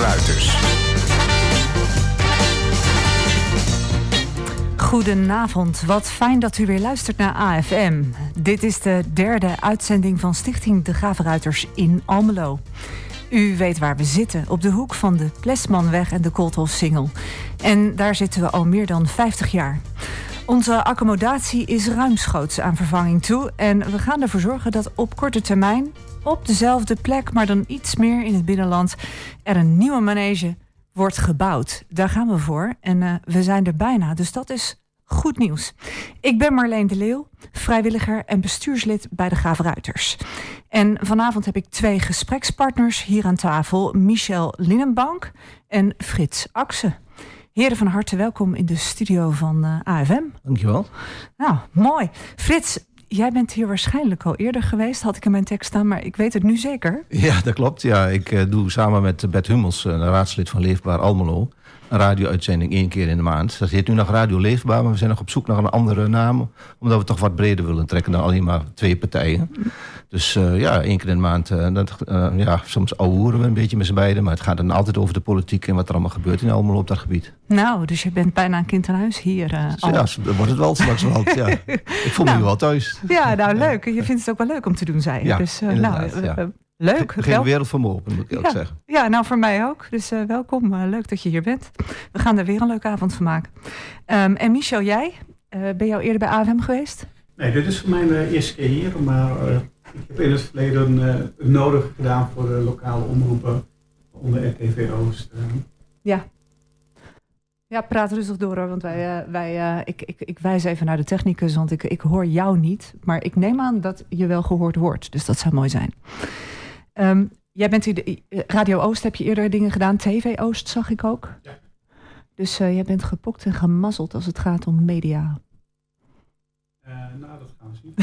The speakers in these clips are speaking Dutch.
Ruiters. Goedenavond, wat fijn dat u weer luistert naar AFM. Dit is de derde uitzending van Stichting De Gravenruiters in Almelo. U weet waar we zitten, op de hoek van de Plesmanweg en de Koolthofsingel. En daar zitten we al meer dan 50 jaar. Onze accommodatie is ruimschoots aan vervanging toe. En we gaan ervoor zorgen dat op korte termijn, op dezelfde plek, maar dan iets meer in het binnenland, er een nieuwe manege wordt gebouwd. Daar gaan we voor. En uh, we zijn er bijna. Dus dat is goed nieuws. Ik ben Marleen de Leeuw, vrijwilliger en bestuurslid bij de Graafruiters. En vanavond heb ik twee gesprekspartners hier aan tafel: Michel Linnenbank en Frits Akse. Heren, van harte welkom in de studio van uh, AFM. Dankjewel. Nou, mooi. Frits, jij bent hier waarschijnlijk al eerder geweest, had ik in mijn tekst staan, maar ik weet het nu zeker. Ja, dat klopt. Ja, ik uh, doe samen met Bert Hummels, een raadslid van Leefbaar Almelo, een radio-uitzending één keer in de maand. Dat heet nu nog Radio Leefbaar, maar we zijn nog op zoek naar een andere naam. Omdat we toch wat breder willen trekken dan alleen maar twee partijen. Dus uh, ja, één keer in de maand. Uh, dat, uh, ja, soms ouwehoeren we een beetje met z'n beiden. Maar het gaat dan altijd over de politiek en wat er allemaal gebeurt in Almelo op dat gebied. Nou, dus je bent bijna een kind aan huis hier. ja, dat wordt het wel straks wel. ja. Ik voel me nou, nu wel thuis. Ja, nou leuk. Je vindt het ook wel leuk om te doen, zei je. Ja, dus, nou, ja. Leuk. Geen wereld van me open, moet ik ook ja. zeggen. Ja, nou voor mij ook. Dus uh, welkom. Uh, leuk dat je hier bent. We gaan er weer een leuke avond van maken. Um, en Michel, jij? Uh, ben je al eerder bij AFM geweest? Nee, dit is voor mij de eerste keer hier. Maar ik heb in het verleden het nodige gedaan voor de lokale omroepen onder RTV Oost. Ja. Ja, praat rustig door hoor, want wij, wij, ik, ik, ik wijs even naar de technicus, want ik, ik hoor jou niet. Maar ik neem aan dat je wel gehoord wordt, dus dat zou mooi zijn. Um, jij bent hier, de, Radio Oost heb je eerder dingen gedaan. TV Oost zag ik ook. Ja. Dus uh, jij bent gepokt en gemazzeld als het gaat om media. Uh, nou, dat gaan we zien.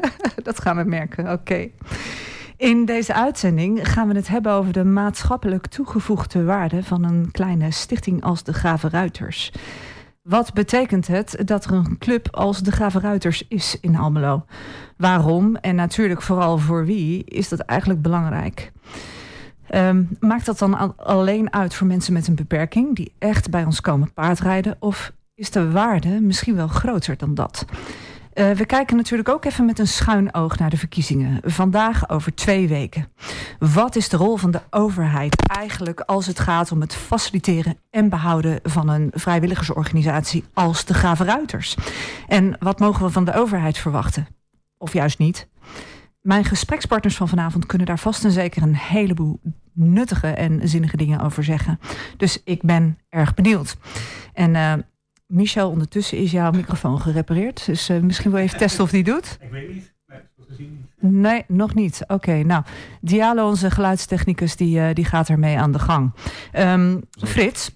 dat gaan we merken, oké. Okay. In deze uitzending gaan we het hebben over de maatschappelijk toegevoegde waarde van een kleine stichting als de Graven Ruiters. Wat betekent het dat er een club als de Gravenruiters is in Almelo? Waarom en natuurlijk vooral voor wie is dat eigenlijk belangrijk? Um, maakt dat dan alleen uit voor mensen met een beperking die echt bij ons komen paardrijden? Of is de waarde misschien wel groter dan dat? Uh, we kijken natuurlijk ook even met een schuin oog naar de verkiezingen. Vandaag over twee weken. Wat is de rol van de overheid eigenlijk als het gaat om het faciliteren en behouden van een vrijwilligersorganisatie als de Gravenruiters? En wat mogen we van de overheid verwachten? Of juist niet? Mijn gesprekspartners van vanavond kunnen daar vast en zeker een heleboel nuttige en zinnige dingen over zeggen. Dus ik ben erg benieuwd. En uh, Michel, ondertussen is jouw microfoon gerepareerd. Dus uh, misschien wil je even testen of die doet. Ik weet niet. Nee, gezien niet. Nee, nog niet. Oké, okay, nou. Dialo, onze geluidstechnicus, die, uh, die gaat ermee aan de gang. Um, Frits,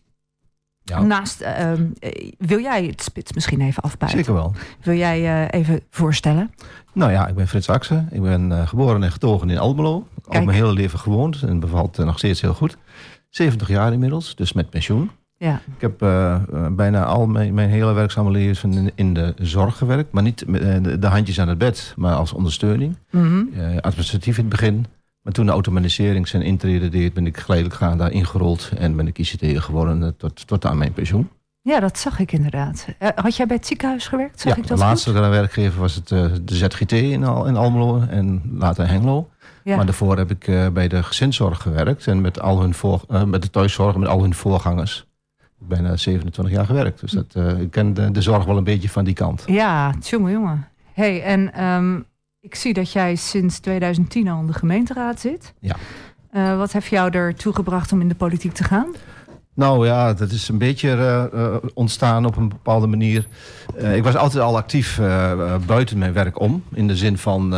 ja. naast, uh, wil jij het spits misschien even afbuiten? Zeker wel. Wil jij uh, even voorstellen? Nou ja, ik ben Frits Akse. Ik ben uh, geboren en getogen in Almelo. Kijk. Al mijn hele leven gewoond en bevalt nog steeds heel goed. 70 jaar inmiddels, dus met pensioen. Ja. Ik heb uh, bijna al mijn, mijn, hele werkzame leven in, in, de zorg gewerkt. Maar niet met de, de, handjes aan het bed, maar als ondersteuning. Mm -hmm. uh, administratief in het begin. Maar toen de automatisering zijn intrede deed, ben ik geleidelijk gaan daar ingerold. En ben ik ICT geworden tot, tot aan mijn pensioen. Ja, dat zag ik inderdaad. had jij bij het ziekenhuis gewerkt? Zag ja, ik dat de laatste werkgever was het de ZGT in, Al, in Almelo en later Hengelo. Ja. Maar daarvoor heb ik bij de gezinszorg gewerkt. En met, al hun voor, met de thuiszorg, met al hun voorgangers bijna 27 jaar gewerkt. Dus dat, uh, ik ken de, de, zorg wel een beetje van die kant. Ja, tjonge jongen. hey, en um, ik zie dat jij sinds 2010 al in de gemeenteraad zit. Ja. Uh, wat heeft jou ertoe gebracht om in de politiek te gaan? Nou ja, dat is een beetje uh, uh, ontstaan op een bepaalde manier. Ik was altijd al actief buiten mijn werk om. In de zin van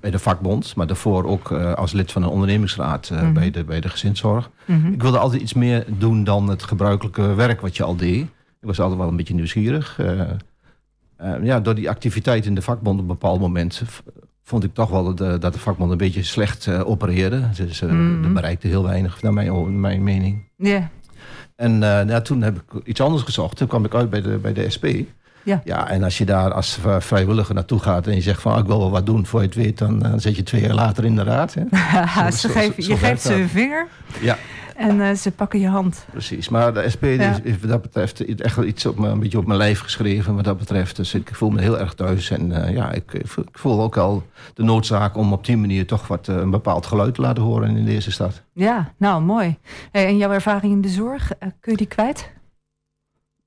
bij de vakbond, maar daarvoor ook uh, als lid van een ondernemingsraad uh, mm -hmm. bij, de, bij de gezinszorg. Mm -hmm. Ik wilde altijd iets meer doen dan het gebruikelijke werk wat je al deed. Ik was altijd wel een beetje nieuwsgierig. Uh, ja, door die activiteit in de vakbond op een bepaald moment vond ik toch wel dat de, dat de vakbond een beetje slecht opereerde. Dus mm -hmm. bereikte heel weinig, naar mijn, mijn mening. Yeah. En ja, toen heb ik iets anders gezocht. Toen kwam ik uit bij de, bij de SP. Ja. ja, en als je daar als vrijwilliger naartoe gaat en je zegt van ik wil wel wat doen voor je het weet, dan, dan zit je twee jaar later in de raad. Hè? zo, zo, geven, je geeft ze een vinger. Ja. en eh, ze pakken je hand. Precies, maar de SP is, is wat dat betreft echt wel iets op me, een beetje op mijn lijf geschreven wat dat betreft. Dus ik voel me heel erg thuis en ja, ik, ik, voel ook al de noodzaak om op die manier toch wat een bepaald geluid te laten horen in deze stad. Ja, nou mooi. en jouw ervaring in de zorg, kun je die kwijt?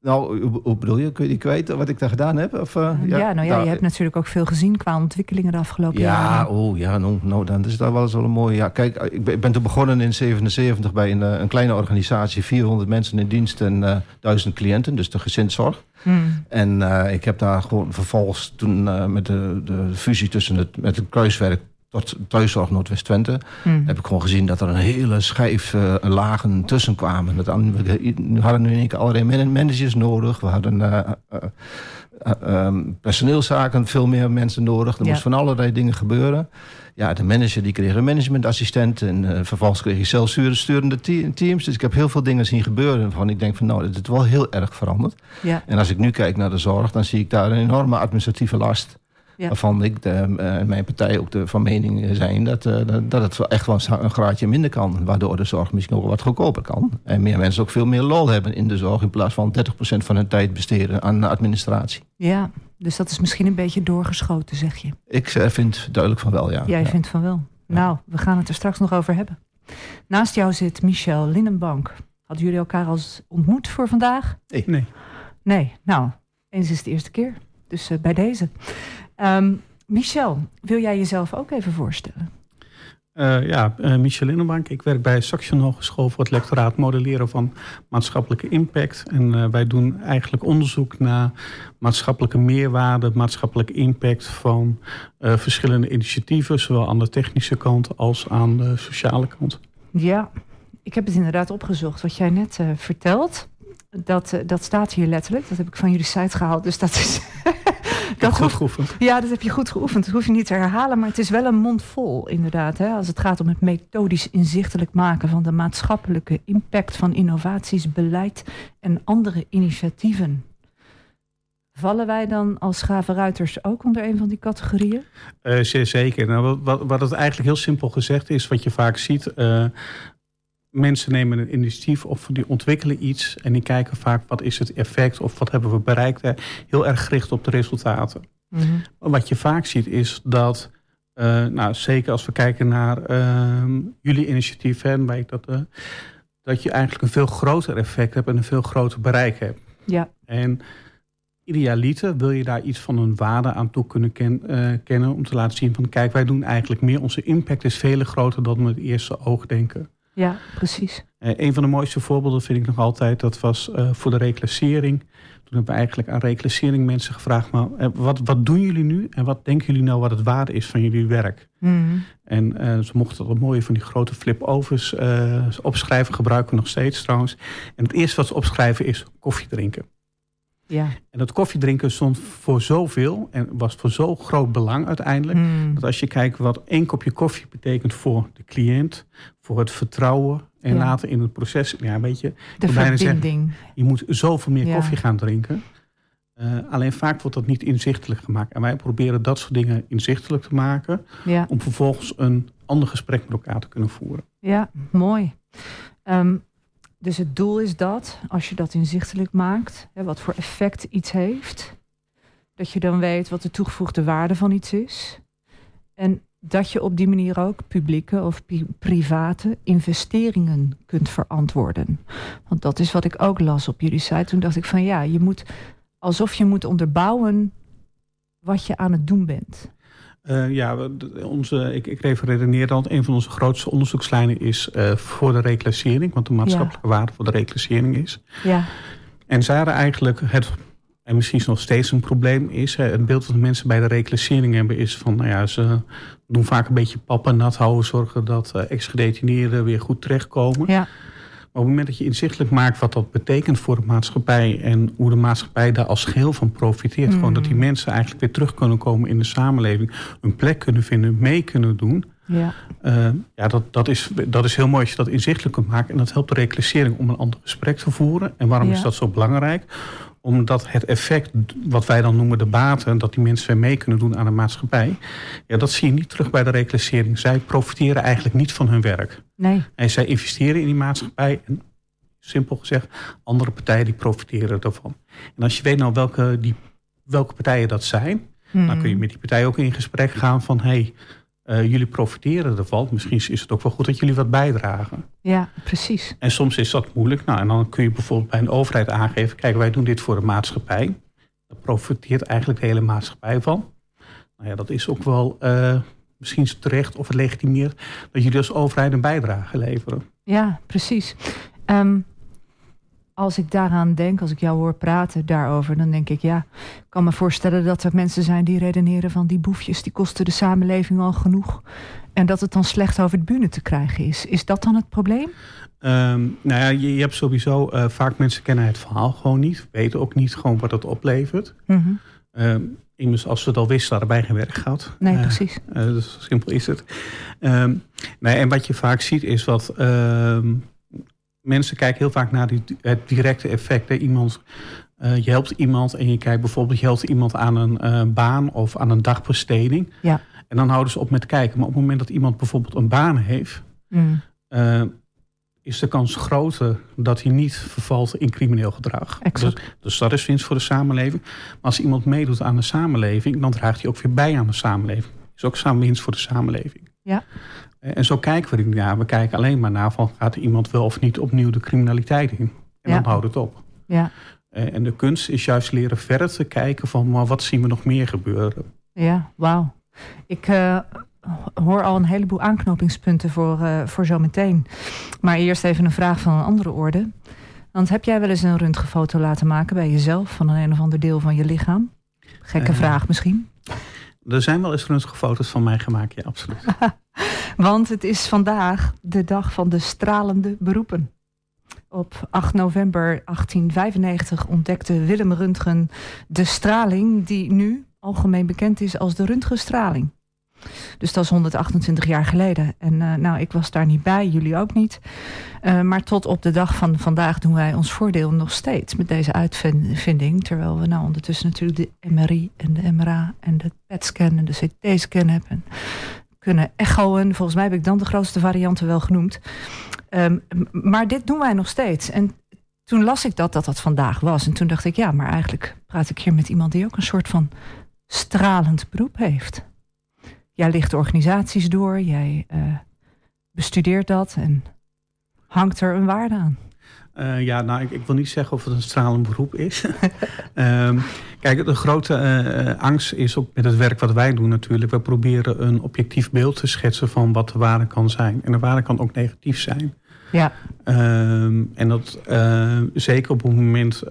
Nou, hoe bedoel je? Kun je die kwijt wat ik daar gedaan heb? Of, uh, ja, ja, nou ja, je hebt natuurlijk ook veel gezien qua ontwikkelingen de afgelopen ja, jaren. Oh, ja, nou, nou, dan is dat wel eens wel een mooie... Ja, kijk, ik ben, ik ben toen begonnen in 77 bij een, eh, een kleine organisatie. 400 mensen in dienst en uh, 1000 cliënten, dus de gezinszorg. Hmm. En uh, ik heb daar gewoon vervolgens toen met de, de fusie tussen het, met het kruiswerk tot thuiszorg Noordwest-Twente... Hmm. heb ik gewoon gezien dat er een hele schijf uh, lagen tussen kwamen. Dat, we hadden nu in allerlei managers nodig. We hadden uh, uh, um, personeelszaken veel meer mensen nodig. Er ja. moest van allerlei dingen gebeuren. Ja, de manager die kreeg een managementassistent... en vervolgens kreeg je zelf sturende teams. Dus ik heb heel veel dingen zien gebeuren... waarvan ik denk van nou, dit is wel heel erg veranderd. Ja. En als ik nu kijk naar de zorg... dan zie ik daar een enorme administratieve last... Ja. Waarvan ik en uh, mijn partij ook de, van mening zijn dat, uh, dat het echt wel een graadje minder kan. Waardoor de zorg misschien ook wat goedkoper kan. En meer mensen ook veel meer lol hebben in de zorg. In plaats van 30% van hun tijd besteden aan administratie. Ja, dus dat is misschien een beetje doorgeschoten, zeg je. Ik uh, vind duidelijk van wel, ja. Jij ja. vindt van wel. Nou, we gaan het er straks nog over hebben. Naast jou zit Michel Linnenbank. Hadden jullie elkaar al ontmoet voor vandaag? Nee. Nee, nee nou, eens is het de eerste keer. Dus bij deze. Um, Michel, wil jij jezelf ook even voorstellen? Uh, ja, uh, Michel Linnenbank. Ik werk bij Saxion Hogeschool voor het lectoraat modelleren van maatschappelijke impact. En uh, wij doen eigenlijk onderzoek naar maatschappelijke meerwaarde, maatschappelijke impact van verschillende initiatieven, zowel aan de technische kant als aan de sociale kant. Ja, ik heb het inderdaad opgezocht wat jij net vertelt. Dat, dat staat hier letterlijk. Dat heb ik van jullie site gehaald. Dus dat is dat goed geoefend. Ja, dat heb je goed geoefend. Dat hoef je niet te herhalen, maar het is wel een mond vol, inderdaad. Hè, als het gaat om het methodisch inzichtelijk maken van de maatschappelijke impact van innovaties, beleid en andere initiatieven. Vallen wij dan als Schavenruiters ook onder een van die categorieën? Uh, zeker. Nou, wat, wat het eigenlijk heel simpel gezegd is, wat je vaak ziet. Uh, mensen nemen een initiatief of die ontwikkelen iets en die kijken vaak wat is het effect of wat hebben we bereikt. Heel erg gericht op de resultaten. Mm Wat je vaak ziet is dat, uh, nou zeker als we kijken naar uh, jullie initiatief, hè, dat, uh, dat je eigenlijk een veel groter effect hebt en een veel groter bereik hebt. Ja. En idealiter wil je daar iets van een waarde aan toe kunnen ken, uh, kennen om te laten zien van kijk wij doen eigenlijk meer, onze impact is veel groter dan we het eerste oog denken. Ja, precies. Uh, een van de mooiste voorbeelden vind ik nog altijd, dat was uh, voor de reclassering. Toen hebben we eigenlijk aan reclassering mensen gevraagd, maar uh, wat, wat doen jullie nu en wat denken jullie nou wat het waarde is van jullie werk? Mm. En ze mochten dat mooie van die grote flip-overs opschrijven, gebruiken we nog steeds trouwens. En het eerste wat ze opschrijven is koffie drinken. Ja. En dat koffiedrinken stond voor zoveel en was voor zo groot belang uiteindelijk. Mm. Dat als je kijkt wat één kopje koffie betekent voor de cliënt, voor het vertrouwen en Ja. later in het proces. Ja, weet je, De bijna zeggen, verbinding. je moet zoveel meer Ja. koffie gaan drinken. Eh, alleen vaak wordt dat niet inzichtelijk gemaakt. En wij proberen dat soort dingen inzichtelijk te maken. Ja. Om vervolgens een ander gesprek met elkaar te kunnen voeren. Ja, mooi. Ehm, dus het doel is dat, als je dat inzichtelijk maakt, hè, wat voor effect iets heeft, dat je dan weet wat de toegevoegde waarde van iets is. En dat je op die manier ook publieke of private investeringen kunt verantwoorden. Want dat is wat ik ook las op jullie site. Toen dacht ik van ja, je moet alsof je moet onderbouwen wat je aan het doen bent. Eh, ja, onze, ik, ik refereer dan. Een van onze grootste onderzoekslijnen is eh, voor de reclassering. Wat de maatschappelijke waarde voor de reclassering is. Ja, En zij hadden eigenlijk het, en misschien is nog steeds een probleem, is hè, het beeld wat de mensen bij de reclassering hebben, is van, nou ja, ze doen vaak een beetje papa nat houden, zorgen dat eh, ex-gedetineerden weer goed terechtkomen. ja, Maar op het moment dat je inzichtelijk maakt wat dat betekent voor de maatschappij en hoe de maatschappij daar als geheel van profiteert, Mm. gewoon dat die mensen eigenlijk weer terug kunnen komen in de samenleving, een plek kunnen vinden, mee kunnen doen. ja, Uh, ja, dat, dat, is, dat is heel mooi als je dat inzichtelijk kunt maken. En dat helpt de reclassering om een ander gesprek te voeren. En waarom Ja. is dat zo belangrijk? Omdat het effect, wat wij dan noemen de baten... dat die mensen mee kunnen doen aan de maatschappij... Ja, dat zie je niet terug bij de reclassering. Zij profiteren eigenlijk niet van hun werk. Nee. En zij investeren in die maatschappij. En simpel gezegd, andere partijen die profiteren ervan. En als je weet nou welke, die, welke partijen dat zijn, dan kun je met die partijen ook in gesprek gaan van hey, eh, jullie profiteren ervan. Misschien is het ook wel goed dat jullie wat bijdragen. Ja, precies. En soms is dat moeilijk. Nou, en dan kun je bijvoorbeeld bij een overheid aangeven: kijk, wij doen dit voor de maatschappij. Daar profiteert eigenlijk de hele maatschappij van. Nou ja, dat is ook wel eh, misschien terecht of het legitimeert dat jullie als overheid een bijdrage leveren. Ja, precies. Ehm, als ik daaraan denk, als ik jou hoor praten daarover, dan denk ik, ja, ik kan me voorstellen dat er mensen zijn die redeneren van die boefjes, die kosten de samenleving al genoeg. En dat het dan slecht over het bühne te krijgen is. Is dat dan het probleem? Ehm, nou ja, je, je hebt sowieso eh, vaak mensen kennen het verhaal gewoon niet, weten ook niet gewoon wat het oplevert. Ehm, immers, als ze het al wisten, hadden wij geen werk gehad. Nee, Eh, precies. Eh, dus simpel is het. Ehm, nee, en wat je vaak ziet is wat mensen kijken heel vaak naar die, het directe effect. Hè. Iemand, eh, je helpt iemand en je kijkt bijvoorbeeld, je helpt iemand aan een eh, baan of aan een dagbesteding. Ja. En dan houden ze op met kijken. Maar op het moment dat iemand bijvoorbeeld een baan heeft, Mm. eh, is de kans groter dat hij niet vervalt in crimineel gedrag. Dus, dus dat is winst voor de samenleving. Maar als iemand meedoet aan de samenleving, dan draagt hij ook weer bij aan de samenleving. Is ook samen winst voor de samenleving. Ja. En zo kijken we er naar. We kijken alleen maar naar van gaat iemand wel of niet opnieuw de criminaliteit in. En Ja. dan houdt het op. Ja, Eh, En de kunst is juist leren verder te kijken van maar wat zien we nog meer gebeuren. ja, wauw. Ik eh, hoor al een heleboel aanknopingspunten voor, eh voor zometeen. Maar eerst even een vraag van een andere orde. Want heb jij wel eens een röntgenfoto laten maken bij jezelf van een, een of ander deel van je lichaam? Gekke vraag misschien. Er zijn wel eens röntgenfoto's van mij gemaakt, ja, absoluut. Want het is vandaag de dag van de stralende beroepen. Op 8 november 1895 ontdekte Willem Röntgen de straling die nu algemeen bekend is als de röntgenstraling. Dus dat is 128 jaar geleden. En eh, nou, ik was daar niet bij, jullie ook niet. Eh, maar tot op de dag van vandaag doen wij ons voordeel nog steeds met deze uitvinding. Terwijl we nou ondertussen natuurlijk de MRI en de MRA en de PET-scan en de CT-scan hebben. Kunnen echoen. Volgens mij heb ik dan de grootste varianten wel genoemd. Ehm, maar dit doen wij nog steeds. En toen las ik dat dat dat vandaag was. En toen dacht ik, ja, maar eigenlijk praat ik hier met iemand die ook een soort van stralend beroep heeft. Jij licht organisaties door, jij eh, bestudeert dat en hangt er een waarde aan. Eh, ja, nou, ik, ik wil niet zeggen of het een stralend beroep is. Ehm, kijk, de grote eh, angst is ook met het werk wat wij doen natuurlijk. We proberen een objectief beeld te schetsen van wat de waarde kan zijn. En de waarde kan ook negatief zijn. Ja, Ehm, en dat zeker op het moment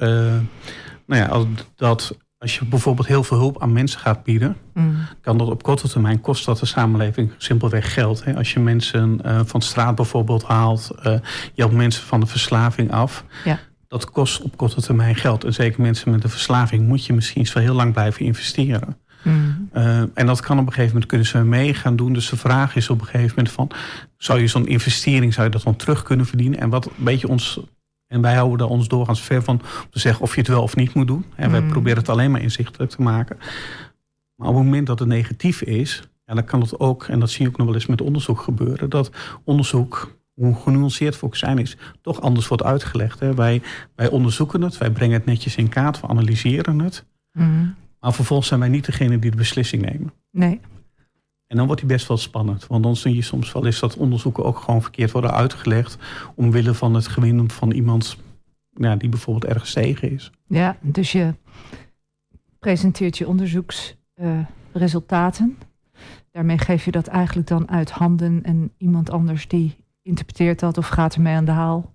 nou ja, als, dat als je bijvoorbeeld heel veel hulp aan mensen gaat bieden, mm, kan dat op korte termijn kost dat de samenleving simpelweg geld. Hè? Als je mensen eh, van straat bijvoorbeeld haalt, eh, je helpt mensen van de verslaving af. Ja. Dat kost op korte termijn geld. En zeker mensen met een verslaving moet je misschien wel heel lang blijven investeren. mm, Eh, en dat kan op een gegeven moment kunnen ze mee gaan doen. Dus de vraag is op een gegeven moment van... zou je zo'n investering, zou je dat dan terug kunnen verdienen? En wat een beetje ons... En wij houden daar ons doorgaans ver van om te zeggen of je het wel of niet moet doen. En wij Mm. proberen het alleen maar inzichtelijk te maken. Maar op het moment dat het negatief is, ja, dan kan het ook, en dat zie je ook nog wel eens met onderzoek gebeuren, dat onderzoek, hoe genuanceerd ook zijn is, toch anders wordt uitgelegd. Hè. Wij, wij onderzoeken het, wij brengen het netjes in kaart, we analyseren het. mm. Maar vervolgens zijn wij niet degene die de beslissing nemen. Nee, En dan wordt die best wel spannend. Want dan zie je soms wel eens dat onderzoeken ook gewoon verkeerd worden uitgelegd. Omwille van het gewin van iemand ja, die bijvoorbeeld ergens tegen is. ja, dus je presenteert je onderzoeksresultaten. Daarmee geef je dat eigenlijk dan uit handen en iemand anders die interpreteert dat of gaat ermee aan de haal.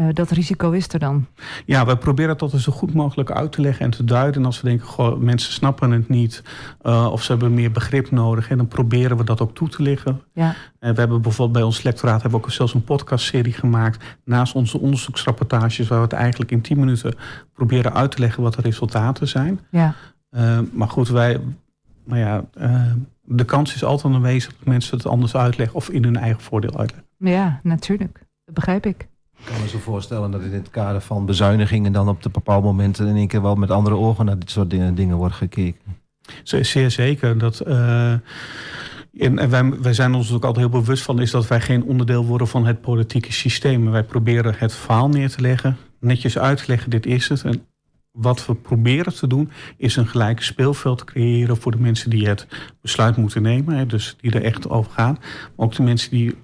Eh, dat risico is er dan. Ja, wij proberen dat er zo goed mogelijk uit te leggen en te duiden. En als we denken, goh, mensen snappen het niet. eh, of ze hebben meer begrip nodig. En dan proberen we dat ook toe te lichten. Ja, En we hebben bijvoorbeeld bij ons lectoraat hebben we ook zelfs een podcastserie gemaakt. Naast onze onderzoeksrapportages, waar we het eigenlijk in 10 minuten proberen uit te leggen wat de resultaten zijn. ja, Uh, maar goed, wij, nou ja, uh, de kans is altijd aanwezig dat mensen het anders uitleggen of in hun eigen voordeel uitleggen. ja, natuurlijk. Dat begrijp ik. Ik kan me zo voorstellen dat in het kader van bezuinigingen dan op de bepaalde momenten in één keer wel met andere ogen naar dit soort dingen, dingen wordt gekeken. Zeer zeker. Dat, En, en wij, wij zijn ons ook altijd heel bewust van... is dat wij geen onderdeel worden van het politieke systeem. Wij proberen het verhaal neer te leggen, netjes uit te leggen, dit is het. En wat we proberen te doen, is een gelijk speelveld creëren... voor de mensen die het besluit moeten nemen. Hè, dus die er echt over gaan. Maar ook de mensen die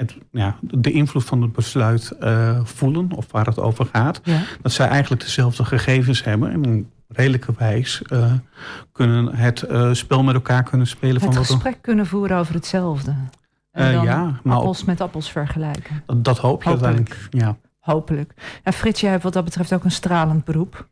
het, ja, de invloed van het besluit uh, voelen... of waar het over gaat. Ja. Dat zij eigenlijk dezelfde gegevens hebben... en redelijke wijs uh, kunnen het uh, spel met elkaar kunnen spelen. Het van wat gesprek kunnen voeren over hetzelfde. En dan ja, maar appels met appels vergelijken. dat, dat hoop je Hopelijk. uiteindelijk. Ja. Hopelijk. Ja, Frits, jij hebt wat dat betreft ook een stralend beroep.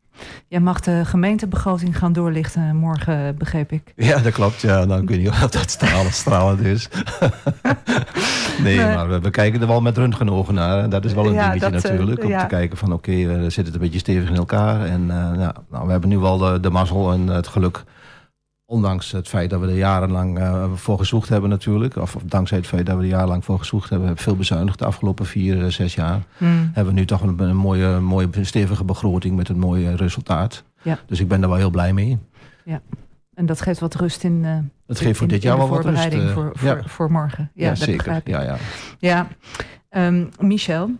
Jij mag de gemeentebegroting gaan doorlichten morgen, begreep ik. Ja, dat klopt. Ja, nou, ik weet niet of dat stralend, stralend is. nee, Nee. maar we, we kijken er wel met röntgenogen naar. Dat is wel een Ja, dingetje dat, eh, natuurlijk. Om ja. te kijken van oké, we zitten het een beetje stevig in elkaar. En eh, ja, nou, we hebben nu wel de, de mazzel en het geluk. Ondanks het feit dat we er jarenlang eh, voor gezocht hebben natuurlijk. Of dankzij het feit dat we er jarenlang voor gezocht hebben. veel bezuinigd de afgelopen vier, eh, zes jaar. Hmm. Hebben we nu toch een, een mooie, mooie stevige begroting met een mooi resultaat. Ja. Dus ik ben daar wel heel blij mee. En dat geeft wat rust in, eh, Dat geeft voor in- dit jaar wel wat rust. voorbereiding voor, voor, ja, voor morgen. Ja, ja, dat zeker. begrijp ik. Ja, ja. Ja, Ehm, Michel,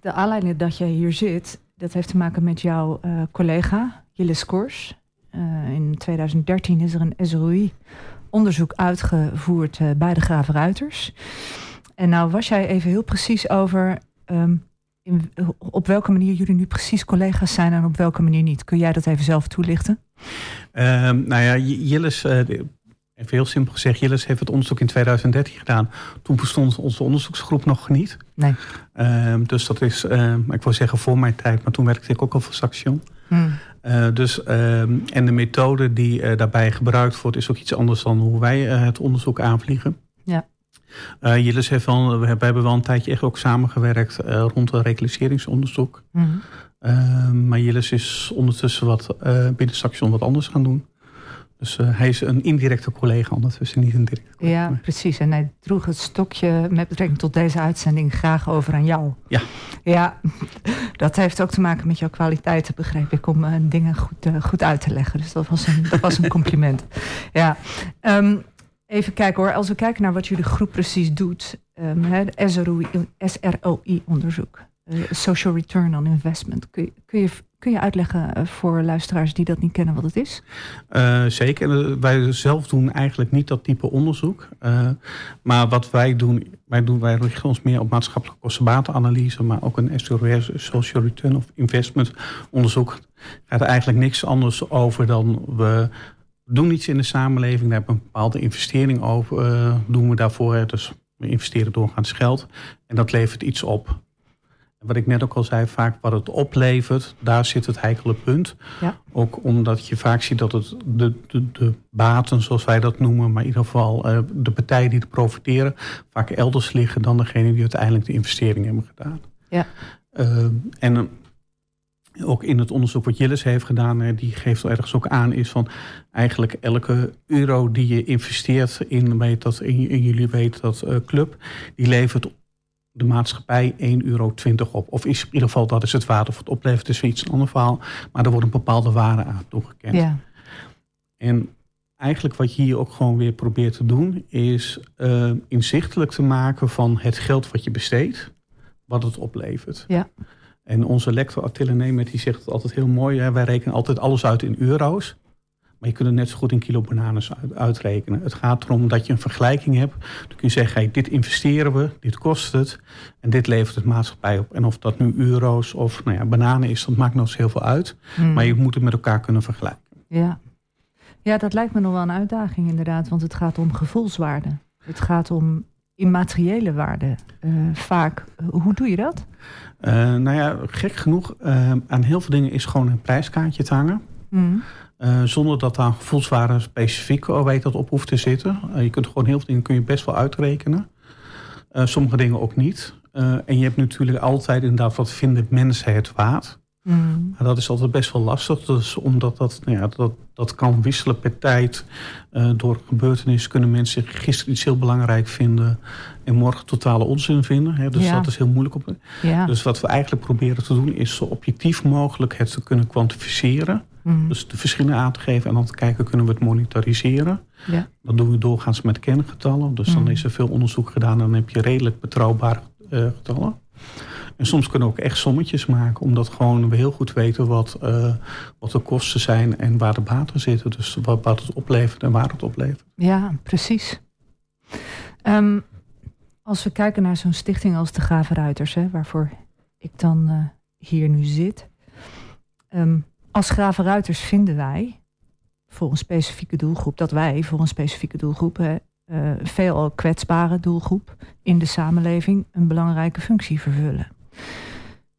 de aanleiding dat jij hier zit, dat heeft te maken met jouw collega Jille Skors. Eh, in 2013 is er een SROI-onderzoek uitgevoerd eh, bij de Graven Ruiters. En nou was jij even heel precies over ehm, in, op welke manier jullie nu precies collega's zijn en op welke manier niet. Kun jij dat even zelf toelichten? Ehm, nou ja, Jillis, eh, de- even heel simpel gezegd, Jillis heeft het onderzoek in 2013 gedaan. Toen bestond onze onderzoeksgroep nog niet. Nee. Ehm, dus dat is, ik wil zeggen voor mijn tijd, maar toen werkte ik ook al voor Saxion. Hmm. Eh, dus, ehm, en de methode die eh, daarbij gebruikt wordt, is ook iets anders dan hoe wij eh, het onderzoek aanvliegen. Ja. Jillis heeft wel, we hebben, we hebben wel een tijdje echt ook samengewerkt rond een reclasseringsonderzoek. Hmm. Ehm, maar Jillis is ondertussen wat binnen Saxion wat anders gaan doen. Dus eh, hij is een indirecte collega ondertussen, niet een directe collega. Ja, precies. En hij droeg het stokje met betrekking tot deze uitzending graag over aan jou. Ja. Ja, dat heeft ook te maken met jouw kwaliteiten, begreep ik, om eh, dingen goed, eh, goed uit te leggen. Dus dat was een, dat was een compliment. Ja. Ehm, even kijken hoor, als we kijken naar wat jullie groep precies doet. ehm, hè, de SROI-onderzoek, Social Return on Investment. Kun je, kun je, kun je uitleggen eh, voor luisteraars die dat niet kennen wat het is? Eh, zeker. Eh, wij zelf doen eigenlijk niet dat type onderzoek. Maar wat wij doen, wij doen, wij richten ons meer op maatschappelijke kostenbatenanalyse, maar ook een SROS, Social Return of Investment onderzoek. Gaat eigenlijk niks anders over dan we doen iets in de samenleving, daar hebben we een bepaalde investering over, doen we daarvoor. Dus we investeren doorgaans geld en dat levert iets op. Wat ik net ook al zei, vaak wat het oplevert, daar zit het heikele punt. Ook omdat je vaak ziet dat het de, de, de baten, zoals wij dat noemen, maar in ieder geval eh, de partijen die er profiteren, vaak elders liggen dan degene die uiteindelijk de investering hebben gedaan. Ja. Eh, en eh, ook in het onderzoek wat Jillis heeft gedaan, die geeft ergens ook aan, is van eigenlijk elke euro die je investeert in, weet dat, in, in jullie weet dat club, die levert de maatschappij 1,20 euro op. Of is in ieder geval dat is het waarde of het oplevert, is iets een ander verhaal. Maar er wordt een bepaalde waarde aan toegekend. Ja. En eigenlijk wat je hier ook gewoon weer probeert te doen, is eh, inzichtelijk te maken van het geld wat je besteedt, wat het oplevert. Ja. En onze lector Attila Nemet die zegt het altijd heel mooi. Hè? Wij rekenen altijd alles uit in euro's. Maar je kunt het net zo goed in kilo bananen uit- uitrekenen. Het gaat erom dat je een vergelijking hebt. Dan kun je zeggen, hey, dit investeren we, dit kost het. En dit levert het maatschappij op. En of dat nu euro's of nou ja, bananen is, dat maakt nog eens heel veel uit. Hmm. Maar je moet het met elkaar kunnen vergelijken. Ja. ja, dat lijkt me nog wel een uitdaging inderdaad, want het gaat om gevoelswaarde. Het gaat om immateriële waarde. eh, vaak. Eh, Hoe doe je dat? Eh, nou ja, gek genoeg, aan heel veel dingen is gewoon een prijskaartje te hangen. Hmm. Eh, zonder dat daar gevoelswaarde specifiek oh, weet dat op hoeft te zitten. Eh, je kunt gewoon heel veel dingen kun je best wel uitrekenen. Eh, sommige dingen ook niet. Eh, en je hebt natuurlijk altijd inderdaad wat vinden mensen het waard. Maar dat is altijd best wel lastig. Dus omdat dat, nou ja, dat, dat kan wisselen per tijd. Eh, door gebeurtenissen kunnen mensen gisteren iets heel belangrijk vinden. En morgen totale onzin vinden. Hè. Dus Ja. dat is heel moeilijk. Op, Ja. Dus wat we eigenlijk proberen te doen is zo objectief mogelijk het te kunnen kwantificeren. Hmm. Dus de verschillen aan te geven en dan te kijken, kunnen we het monitoriseren? Ja. Dat doen we doorgaans met kerngetallen. Dus dan Mhm. is er veel onderzoek gedaan. Dan heb je redelijk betrouwbare eh, getallen. En soms kunnen we ook echt sommetjes maken. Omdat gewoon we heel goed weten wat, eh, wat de kosten zijn en waar de baten zitten. Dus wat, wat het oplevert en waar het oplevert. Ja, precies. Ehm, als we kijken naar zo'n stichting als de Gave Ruiters, hè, waarvoor ik dan eh, hier nu zit. Ehm, als Gave Ruiters vinden wij voor een specifieke doelgroep, dat wij voor een specifieke doelgroep, hè, eh, veelal kwetsbare doelgroep in de samenleving, een belangrijke functie vervullen.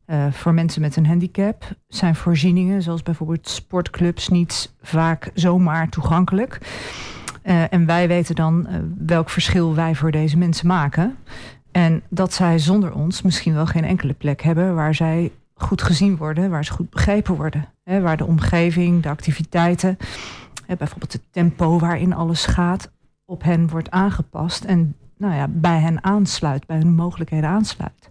Eh, voor mensen met een handicap zijn voorzieningen, zoals bijvoorbeeld sportclubs, niet vaak zomaar toegankelijk. Eh, en wij weten dan welk verschil wij voor deze mensen maken. En dat zij zonder ons misschien wel geen enkele plek hebben waar zij goed gezien worden, waar ze goed begrepen worden. Hè, waar de omgeving, de activiteiten, hè, bijvoorbeeld het tempo waarin alles gaat, op hen wordt aangepast en nou ja, bij hen aansluit, bij hun mogelijkheden aansluit.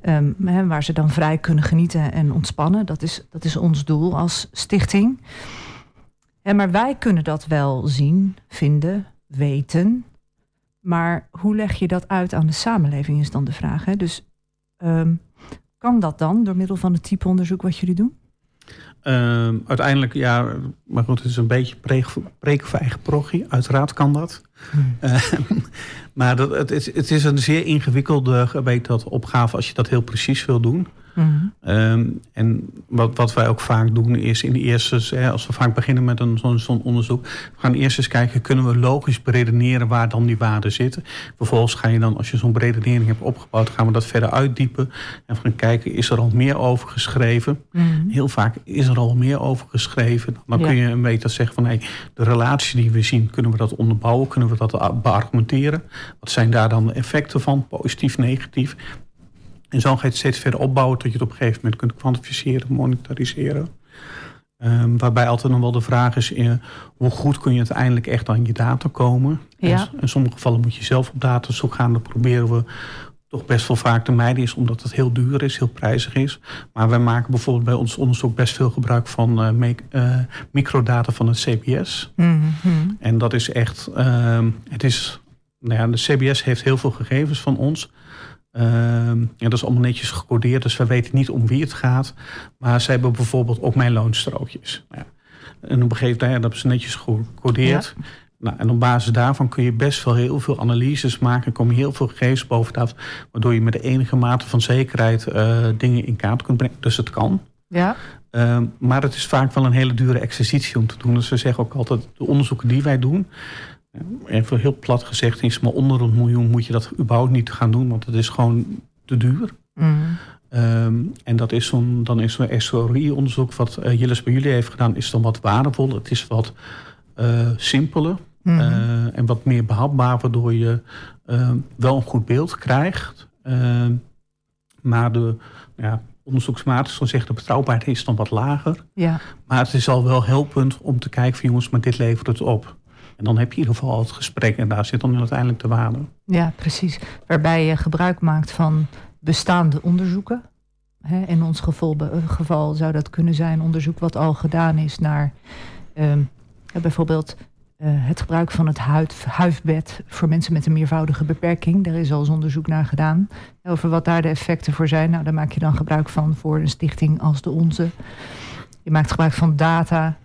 Ehm, hè, waar ze dan vrij kunnen genieten en ontspannen. Dat is, dat is ons doel als stichting. Maar wij kunnen dat wel zien, vinden, weten. Maar hoe leg je dat uit aan de samenleving is dan de vraag. Hè? Dus ehm, kan dat dan door middel van het type onderzoek wat jullie doen? Ehm, uiteindelijk, ja, maar goed, het is een beetje preek, voor eigen progie. Uiteraard kan dat. Eh, maar dat, het, is, het is een zeer ingewikkelde weet dat, opgave als je dat heel precies wil doen. Mhm. Ehm, en wat, wat wij ook vaak doen is in de eerste, hè, als we vaak beginnen met een, zo'n zo'n onderzoek, we gaan eerst eens kijken, kunnen we logisch beredeneren waar dan die waarden zitten. Vervolgens ga je dan, als je zo'n beredenering hebt opgebouwd, gaan we dat verder uitdiepen. En gaan kijken, is er al meer over geschreven? Mhm. Heel vaak is er al meer over geschreven. Dan Ja. kun je een beetje zeggen van hey, de relatie die we zien, kunnen we dat onderbouwen? Kunnen we dat beargumenteren? Wat zijn daar dan de effecten van? Positief, negatief? En zo ga je het steeds verder opbouwen tot je het op een gegeven moment kunt kwantificeren, monetariseren. Ehm, waarbij altijd nog wel de vraag is, eh, hoe goed kun je uiteindelijk echt aan je data komen? Ja. En in sommige gevallen moet je zelf op datazoek gaan. Dat proberen we toch best wel vaak te mijden is, omdat het heel duur is, heel prijzig is. Maar wij maken bijvoorbeeld bij ons onderzoek best veel gebruik van eh, eh, microdata van het CBS. Mhm. En dat is echt, ehm, het is, nou ja, de CBS heeft heel veel gegevens van ons. Ehm, ja, dat is allemaal netjes gecodeerd, dus we weten niet om wie het gaat. Maar ze hebben bijvoorbeeld ook mijn loonstrookjes. Ja, en op een gegeven moment, ja, dat hebben ze netjes gecodeerd. Nou, en op basis daarvan kun je best wel heel veel analyses maken. kom je heel veel gegevens boven tafel. Waardoor je met de enige mate van zekerheid eh, dingen in kaart kunt brengen. Dus het kan. Ja, Ehm, maar het is vaak wel een hele dure exercitie om te doen. Dus we zeggen ook altijd, de onderzoeken die wij doen... eh, even heel plat gezegd, is maar onder een miljoen moet je dat überhaupt niet gaan doen. Want het is gewoon te duur. Mhm. Ehm, en dat is zo'n, dan is zo'n SORI-onderzoek wat uh, Jillis bij jullie heeft gedaan... is dan wat waardevol. Het is wat eh, simpeler. Mhm. Uh, en wat meer behapbaar, waardoor je uh, wel een goed beeld krijgt. Uh, maar de ja, onderzoeksmatig, zo zegt de betrouwbaarheid is dan wat lager. ja. Maar het is al wel helpend om te kijken van jongens, maar dit levert het op. En dan heb je in ieder geval het gesprek en daar zit dan uiteindelijk de waarde. Ja, precies. Waarbij je gebruik maakt van bestaande onderzoeken. In ons geval, geval zou dat kunnen zijn onderzoek wat al gedaan is naar um, bijvoorbeeld uh, het gebruik van het huid, huifbed voor mensen met een meervoudige beperking. Daar is al eens onderzoek naar gedaan. Over wat daar de effecten voor zijn. Nou, daar maak je dan gebruik van voor een stichting als de onze. Je maakt gebruik van data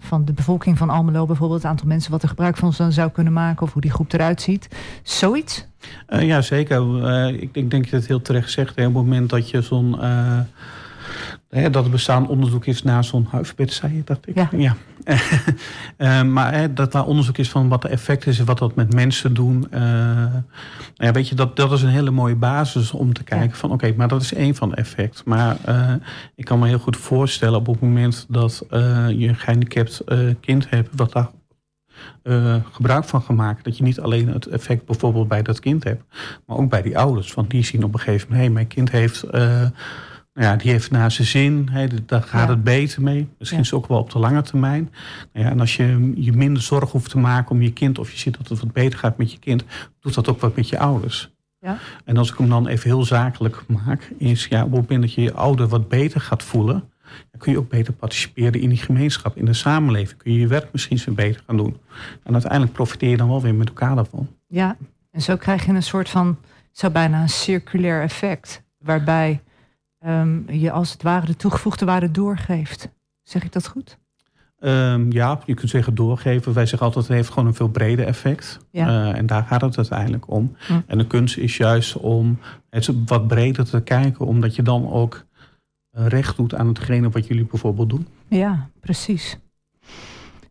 van de bevolking van Almelo, bijvoorbeeld het aantal mensen wat er gebruik van zou kunnen maken of hoe die groep eruit ziet. Zoiets? Uh, ja, zeker. Uh, ik, ik, denk dat het heel terecht zegt. Op het moment dat je zo'n. Uh, hè, dat er bestaan onderzoek is naar zo'n huifbed, zei je dat? Ik, ja. ja. uh, maar hè, dat daar onderzoek is van wat de effect is en wat dat met mensen doen. Uh, ja, weet je, dat, dat is een hele mooie basis om te kijken ja. van oké, okay, maar dat is één van de effect. Maar uh, ik kan me heel goed voorstellen op het moment dat je een gehandicapt kind hebt, wat daar uh, gebruik van gemaakt. Dat je niet alleen het effect bijvoorbeeld bij dat kind hebt, maar ook bij die ouders. Want die zien op een gegeven moment, hé, hey, mijn kind heeft, uh, ja, die heeft naar zijn zin, daar gaat ja. het beter mee. Misschien ja. ook wel op de lange termijn. Nou ja, en als je je minder zorg hoeft te maken om je kind, of je ziet dat het wat beter gaat met je kind, doet dat ook wat met je ouders. Ja. En als ik hem dan even heel zakelijk maak, is ja, op het moment dat je je ouder wat beter gaat voelen, dan kun je ook beter participeren in die gemeenschap, in de samenleving. Kun je je werk misschien zo beter gaan doen. En uiteindelijk profiteer je dan wel weer met elkaar daarvan. Ja, en zo krijg je een soort van, zo bijna een circulair effect. Waarbij um, je als het ware de toegevoegde waarde doorgeeft. Zeg ik dat goed? Um, ja, je kunt zeggen doorgeven. Wij zeggen altijd, het heeft gewoon een veel breder effect. Ja. Uh, en daar gaat het uiteindelijk om. En de kunst is juist om het wat breder te kijken, omdat je dan ook eh, recht doet aan hetgene wat jullie bijvoorbeeld doen. Ja, precies.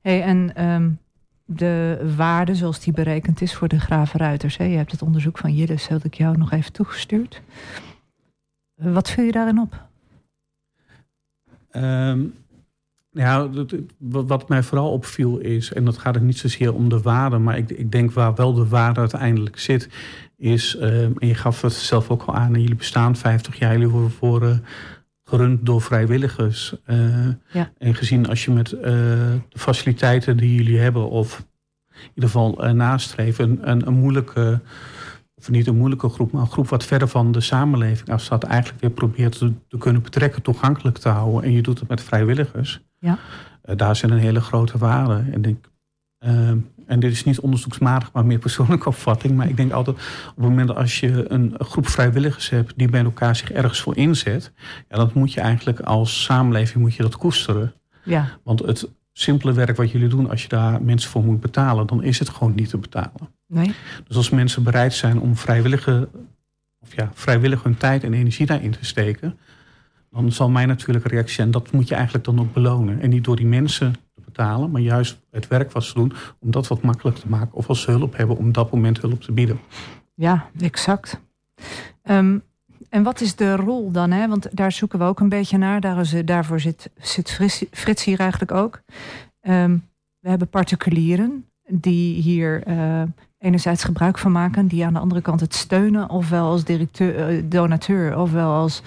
Hey, en um, de waarde zoals die berekend is voor de gravenruiters. Hè? Je hebt het onderzoek van Jiddes, had ik jou nog even toegestuurd. Wat viel je daarin op? Um, ja, wat mij vooral opviel is, en dat gaat het niet zozeer om de waarde, maar ik, ik denk waar wel de waarde uiteindelijk zit, is, uh, en je gaf het zelf ook al aan, jullie bestaan 50 jaar, jullie worden voor, uh, gerund door vrijwilligers. Uh, ja. En gezien als je met de faciliteiten die jullie hebben, of in ieder geval nastreven, een, een moeilijke of niet een moeilijke groep, maar een groep wat verder van de samenleving afstaat, eigenlijk weer probeert te, te, kunnen betrekken, toegankelijk te houden. En je doet het met vrijwilligers. Ja. Uh, daar zit een hele grote waarde. En, denk, uh, en dit is niet onderzoeksmatig, maar meer persoonlijke opvatting. Maar ik denk altijd, op het moment dat als je een groep vrijwilligers hebt die bij elkaar zich ergens voor inzet, ja, dan moet je eigenlijk als samenleving moet je dat koesteren. Ja. Want het simpele werk wat jullie doen, als je daar mensen voor moet betalen, dan is het gewoon niet te betalen. Nee. Dus als mensen bereid zijn om vrijwillige, of ja, vrijwillig hun tijd en energie daarin te steken, dan zal mijn natuurlijke reactie zijn, dat moet je eigenlijk dan ook belonen. En niet door die mensen te betalen, maar juist het werk wat ze doen, om dat wat makkelijker te maken. Of als ze hulp hebben, om dat moment hulp te bieden. Ja, exact. Um, en wat is de rol dan? Hè? Want daar zoeken we ook een beetje naar. Daar daarvoor zit, zit Frits, hier eigenlijk ook. Um, we hebben particulieren die hier uh, enerzijds gebruik van maken, die aan de andere kant het steunen, ofwel als directeur, uh, donateur, ofwel als,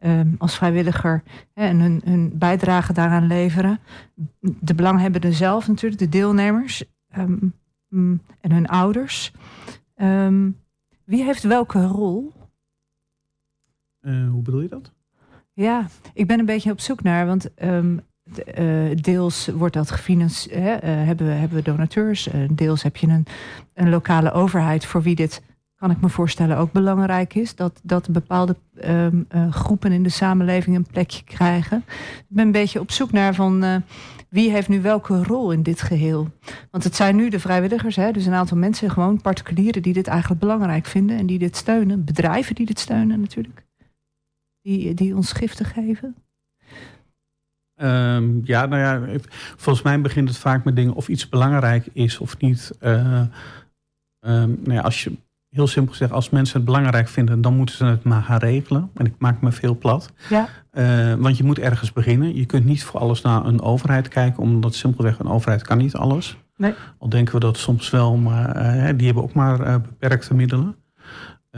um, als vrijwilliger hè, en hun, hun bijdrage daaraan leveren. De belanghebbenden zelf natuurlijk, de deelnemers um, en hun ouders. wie heeft welke rol? Uh, hoe bedoel je dat? Ja, ik ben een beetje op zoek naar, want um, uh, deels wordt dat gefinancierd, uh, hebben, we, hebben we donateurs, deels heb je een, een lokale overheid voor wie dit, kan ik me voorstellen, ook belangrijk is. Dat, dat bepaalde um, groepen in de samenleving een plekje krijgen. Ik ben een beetje op zoek naar van wie heeft nu welke rol in dit geheel? Want het zijn nu de vrijwilligers, hè, dus een aantal mensen, gewoon particulieren die dit eigenlijk belangrijk vinden en die dit steunen. Bedrijven die dit steunen natuurlijk die, die ons giften geven? Um, ja, nou ja, volgens mij begint het vaak met dingen of iets belangrijk is of niet. Uh, um, nou ja, als je heel simpel zegt, als mensen het belangrijk vinden, dan moeten ze het maar gaan regelen. En ik maak me veel plat. Ja. Uh, want je moet ergens beginnen. Je kunt niet voor alles naar een overheid kijken, omdat simpelweg een overheid kan niet alles. Nee. Al denken we dat soms wel, maar uh, die hebben ook maar beperkte middelen.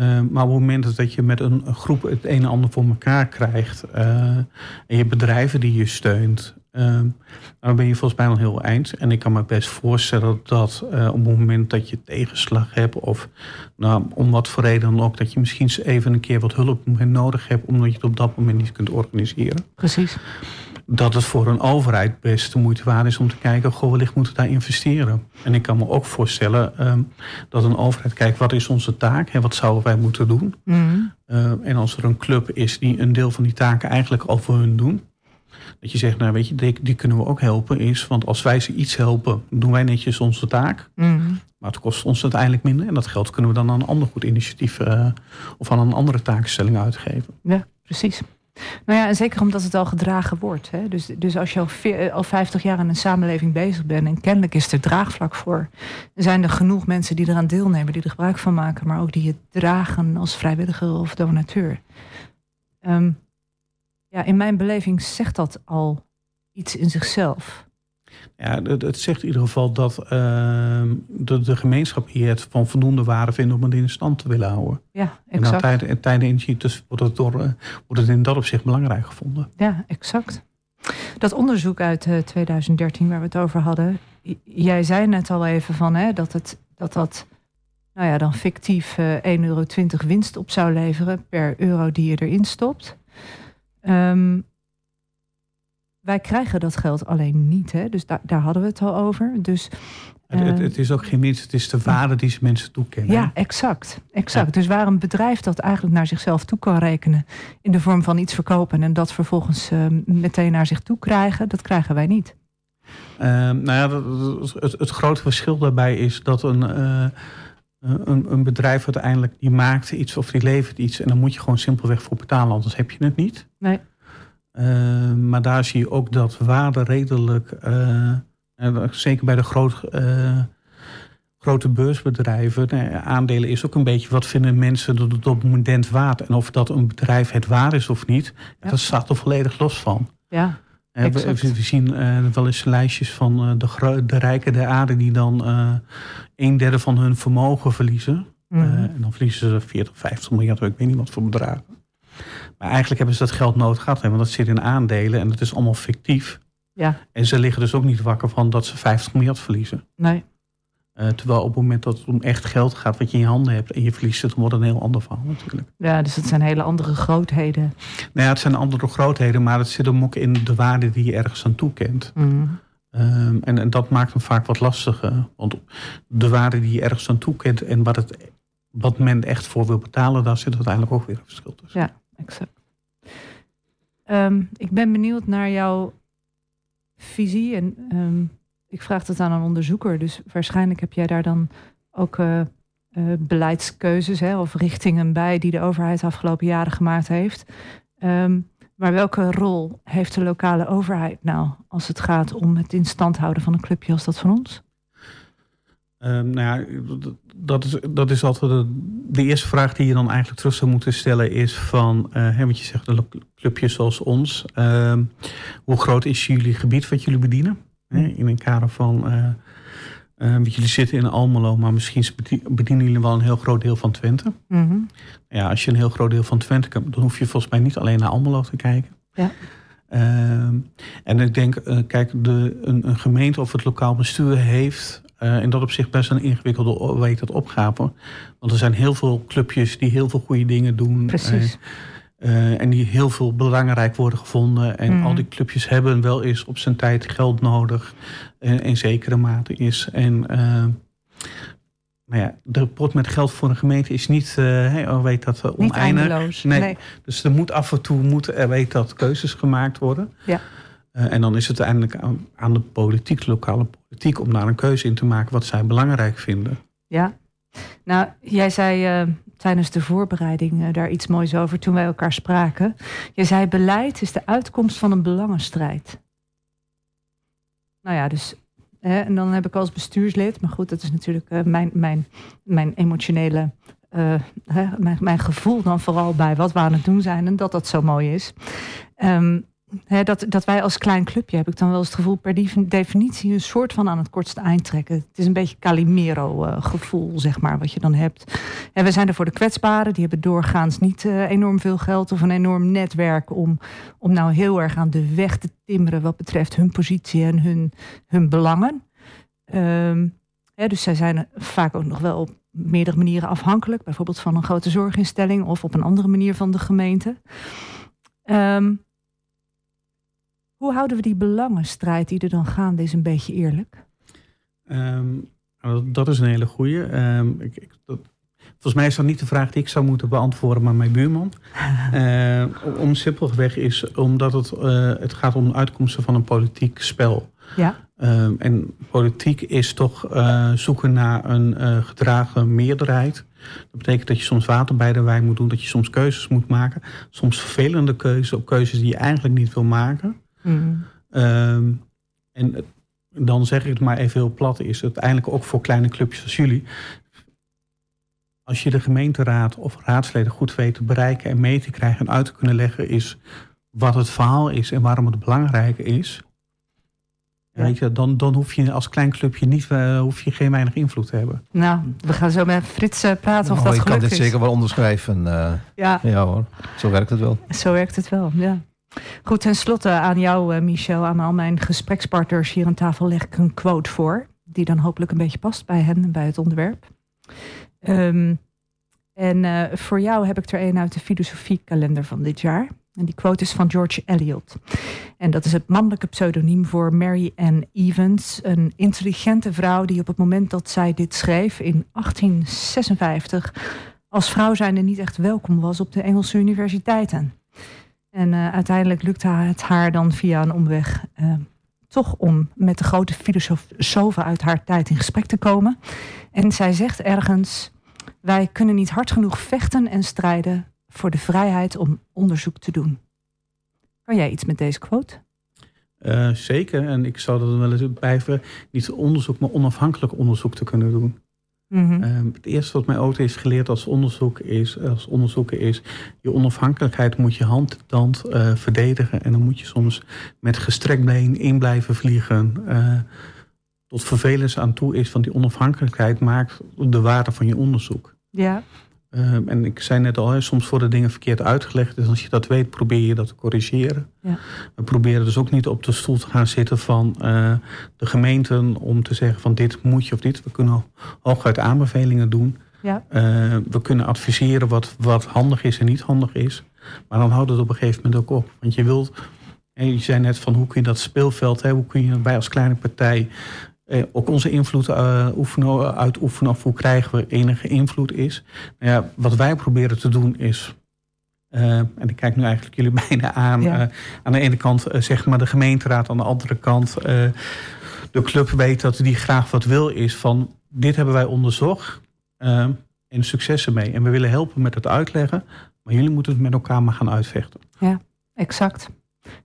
Uh, maar op het moment dat je met een, groep het een en ander voor elkaar krijgt. Uh, en je bedrijven die je steunt. Uh, dan ben je volgens mij al heel eind. En ik kan me best voorstellen dat op het moment dat je tegenslag hebt. of nou, om wat voor reden dan ook. dat je misschien even een keer wat hulp nodig hebt. omdat je het op dat moment niet kunt organiseren. Precies dat het voor een overheid best de moeite waard is om te kijken, goh, wellicht moeten we daar investeren. En ik kan me ook voorstellen um, dat een overheid kijkt, wat is onze taak en wat zouden wij moeten doen? Mm. Uh, en als er een club is die een deel van die taken eigenlijk al voor hun doen, dat je zegt, nou weet je, die, die kunnen we ook helpen, is, want als wij ze iets helpen, doen wij netjes onze taak. Mm. Maar het kost ons uiteindelijk minder. En dat geld kunnen we dan aan een ander goed initiatief uh, of aan een andere taakstelling uitgeven. Ja, precies. Nou ja, en zeker omdat het al gedragen wordt. Hè? Dus, dus als je al, veer, al 50 jaar in een samenleving bezig bent en kennelijk is er draagvlak voor, zijn er genoeg mensen die eraan deelnemen, die er gebruik van maken, maar ook die het dragen als vrijwilliger of donateur. Um, ja, in mijn beleving zegt dat al iets in zichzelf. Ja, het, zegt in ieder geval dat uh, de, de gemeenschap hier het van voldoende waarde vindt om het in stand te willen houden. Ja, exact. En tijden, tijden energie, dus wordt het, door, uh, wordt het in dat opzicht belangrijk gevonden. Ja, exact. Dat onderzoek uit uh, eh, 2013 waar we het over hadden. Jij zei net al even van hè, dat, het, dat dat nou ja, dan fictief 1,20 euro winst op zou leveren per euro die je erin stopt. Um, wij krijgen dat geld alleen niet. Hè? Dus daar, daar hadden we het al over. Dus, Het, het, eh, het is ook geen winst, het is de waarde die ze mensen toekennen. ja, exact. exact. Dus waar een bedrijf dat eigenlijk naar zichzelf toe kan rekenen... in de vorm van iets verkopen... en dat vervolgens eh, meteen naar zich toe krijgen... dat krijgen wij niet. Ehm, nou ja, het, het grote verschil daarbij is dat een, eh, een, een bedrijf uiteindelijk die maakt iets of die levert iets en dan moet je gewoon simpelweg voor betalen, anders heb je het niet. Nee. Ehm, maar daar zie je ook dat waarde redelijk, eh, en zeker bij de groot, eh, grote beursbedrijven, aandelen is ook een beetje wat vinden mensen dat het op het moment waard en of dat een bedrijf het waar is of niet, Ja. dat staat er volledig los van. Ja, Eh, we, we- zien eh, wel eens lijstjes van eh, de, de rijken der aarde die dan eh, een derde van hun vermogen verliezen. Mhm. Eh, en dan verliezen ze 40, 50 miljard, ik weet niet wat voor bedragen. Maar eigenlijk hebben ze dat geld nodig gehad, hè, want dat zit in aandelen en dat is allemaal fictief. ja, En ze liggen dus ook niet wakker van dat ze 50 miljard verliezen. nee. Eh, terwijl op het moment dat het om echt geld gaat wat je in je handen hebt en je verliest het, dan wordt het een heel ander verhaal natuurlijk. Ja, dus dat zijn hele andere grootheden. Nou ja, het zijn andere grootheden, maar het zit hem ook in de waarde die je ergens aan toekent. Ehm, en, en dat maakt hem vaak wat lastiger. Want de waarde die je ergens aan toekent en wat, het, wat men echt voor wil betalen, daar zit uiteindelijk ook weer een verschil tussen. Ja. Exact. Ehm, ik ben benieuwd naar jouw visie. En ehm, ik vraag het aan een onderzoeker. Dus waarschijnlijk heb jij daar dan ook eh, eh, beleidskeuzes hè, of richtingen bij die de overheid de afgelopen jaren gemaakt heeft. Ehm, maar welke rol heeft de lokale overheid nou als het gaat om het in stand houden van een clubje als dat van ons? Ehm, nou ja, dat- is, dat is altijd de, de eerste vraag die je dan eigenlijk terug zou moeten stellen is van, eh hè, wat je zegt, de lo- clubjes zoals ons. ehm, hoe groot is jullie gebied wat jullie bedienen? Hè, in een kader van, want jullie zitten in Almelo, maar misschien bedie- bedienen jullie wel een heel groot deel van Twente. Mhm. Ja, als je een heel groot deel van Twente hebt, dan hoef je volgens mij niet alleen naar Almelo te kijken. Ja. En ik denk, eh, kijk, de, een, een gemeente of het lokaal bestuur heeft eh in dat opzicht best een ingewikkelde weet het, opgave. Want er zijn heel veel clubjes die heel veel goede dingen doen. Precies. eh, eh, en die heel veel belangrijk worden gevonden. En Mhm. al die clubjes hebben wel eens op zijn tijd geld nodig. eh, in zekere mate is. En eh, nou ja, de pot met geld voor een gemeente is niet, eh, hey, oh, weet dat, eh, Niet oneindig. eindeloos. Nee. nee. Dus er moet af en toe moet, er weet dat keuzes gemaakt worden. Ja. Eh, en dan is het uiteindelijk aan, de politiek, lokale politiek, om daar een keuze in te maken wat zij belangrijk vinden. Ja. Nou, jij zei eh, tijdens de voorbereiding eh, daar iets moois over toen wij elkaar spraken. Je zei beleid is de uitkomst van een belangenstrijd. Nou ja, dus. Hè, en dan heb ik als bestuurslid, maar goed, dat is natuurlijk mijn, mijn, mijn emotionele. hè, mijn, gevoel dan vooral bij wat we aan het doen zijn en dat dat zo mooi is. Ehm, dat, dat wij als klein clubje, heb ik dan wel eens het gevoel, per defi- definitie een soort van aan het kortste eind trekken. Het is een beetje Calimero-gevoel, zeg maar, wat je dan hebt. We zijn er voor de kwetsbaren, die hebben doorgaans niet eh, enorm veel geld of een enorm netwerk om, om nou heel erg aan de weg te timmeren wat betreft hun positie en hun, hun belangen. Ehm, dus zij zijn vaak ook nog wel op meerdere manieren afhankelijk, bijvoorbeeld van een grote zorginstelling of op een andere manier van de gemeente. Ehm, hoe houden we die belangenstrijd die er dan gaande is een beetje eerlijk? Ehm, nou, dat, is een hele goeie. Ehm, ik, ik, dat, volgens mij is dat niet de vraag die ik zou moeten beantwoorden, maar mijn buurman. Eh, om simpelweg is omdat het, eh, het gaat om de uitkomsten van een politiek spel. Ja, en politiek is toch eh, zoeken naar een eh, gedragen meerderheid. Dat betekent dat je soms water bij de wijn moet doen, dat je soms keuzes moet maken. Soms vervelende keuzes op keuzes die je eigenlijk niet wil maken. Mm. Ehm, en dan zeg ik het maar even heel plat, is het uiteindelijk ook voor kleine clubjes als jullie. Als je de gemeenteraad of raadsleden goed weet te bereiken en mee te krijgen en uit te kunnen leggen, is wat het verhaal is en waarom het belangrijk is. Ja. Weet je, dan, dan hoef je als klein clubje niet, eh, hoef je geen weinig invloed te hebben. Nou, we gaan zo met Frits eh, praten of Oh, dat ik kan gelukt dit is. zeker wel onderschrijven. eh, Ja, ja hoor, zo werkt het wel. zo werkt het wel. Ja. Goed, tenslotte aan jou, eh, Michel, aan al mijn gesprekspartners hier aan tafel leg ik een quote voor. Die dan hopelijk een beetje past bij hen en bij het onderwerp. Ehm, en eh, voor jou heb ik er een uit de filosofiekalender van dit jaar. En die quote is van George Eliot. En dat is het mannelijke pseudoniem voor Mary Ann Evans. Een intelligente vrouw die op het moment dat zij dit schreef in 1856 als vrouw zijnde niet echt welkom was op de Engelse universiteiten. En uh, uiteindelijk lukte het haar dan via een omweg uh, toch om met de grote filosofen uit haar tijd in gesprek te komen. En zij zegt ergens: Wij kunnen niet hard genoeg vechten en strijden voor de vrijheid om onderzoek te doen. Kan jij iets met deze quote? Uh, zeker. En ik zou er wel eens blijven niet onderzoek, maar onafhankelijk onderzoek te kunnen doen. Mm -hmm. uh, het eerste wat mij ook is geleerd als, onderzoek is, als onderzoeker is... je onafhankelijkheid moet je hand in hand uh, verdedigen. En dan moet je soms met gestrekt been in blijven vliegen. tot vervelens aan toe is, want die onafhankelijkheid maakt de waarde van je onderzoek. Ja. Um, en ik zei net al, hè, soms worden dingen verkeerd uitgelegd. Dus als je dat weet, probeer je dat te corrigeren. Ja. We proberen dus ook niet op de stoel te gaan zitten van uh, de gemeenten om te zeggen van dit moet je of dit. We kunnen hooguit aanbevelingen doen. Ja. Uh, we kunnen adviseren wat, wat handig is en niet handig is. Maar dan houdt het op een gegeven moment ook op. Want je wilt, je zei net van hoe kun je dat speelveld, hè, hoe kun je bij als kleine partij eh, ook onze invloed uh, oefenen, uitoefenen of hoe krijgen we enige invloed is. Nou ja, wat wij proberen te doen is, uh, en ik kijk nu eigenlijk jullie bijna aan, ja. aan de ene kant zeg maar de gemeenteraad, aan de andere kant de club weet dat die graag wat wil is van dit hebben wij onderzocht en successen mee. En we willen helpen met het uitleggen, maar jullie moeten het met elkaar maar gaan uitvechten. Ja, exact.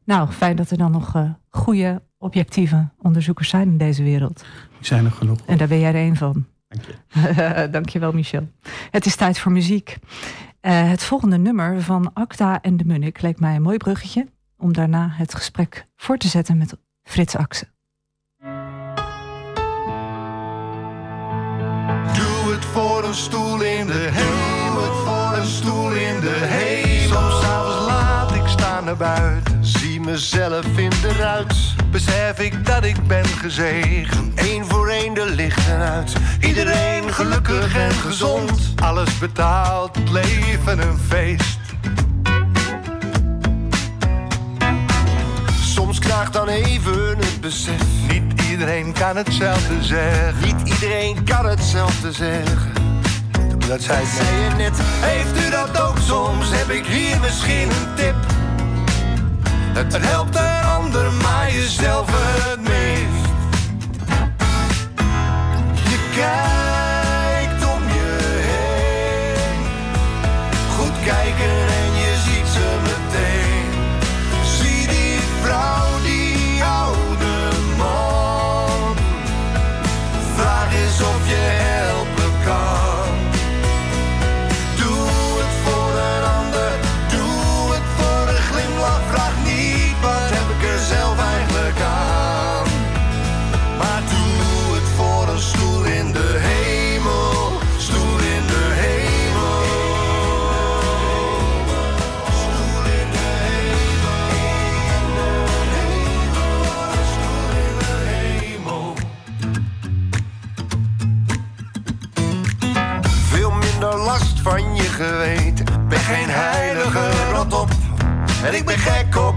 Nou, fijn dat er dan nog goede objectieve onderzoekers zijn in deze wereld. Die zijn er genoeg. En daar ben jij er een van. Dank je. Dank je wel, Michel. Het is tijd voor muziek. Uh, het volgende nummer van Acta en de Munnik leek mij een mooi bruggetje om daarna het gesprek voor te zetten met Frits Axen. Doe het voor een stoel in de hemel, Doe het voor een stoel in de hemel. Soms avonds laat ik sta naar buiten, zie mezelf in de ruit besef ik dat ik ben gezegend. Eén voor één de lichten uit. Iedereen gelukkig en gezond. Alles betaald, leven een feest. Soms krijgt dan even het besef. Niet iedereen kan hetzelfde zeggen. Niet iedereen kan hetzelfde zeggen. Dat zei, zei je net. Heeft u dat ook soms? Heb ik hier misschien een tip? Het helpt een ander, maar jezelf het meest. Je kijkt om je heen. Goed kijken geweten. Ben geen heilige rot op. En ik ben gek op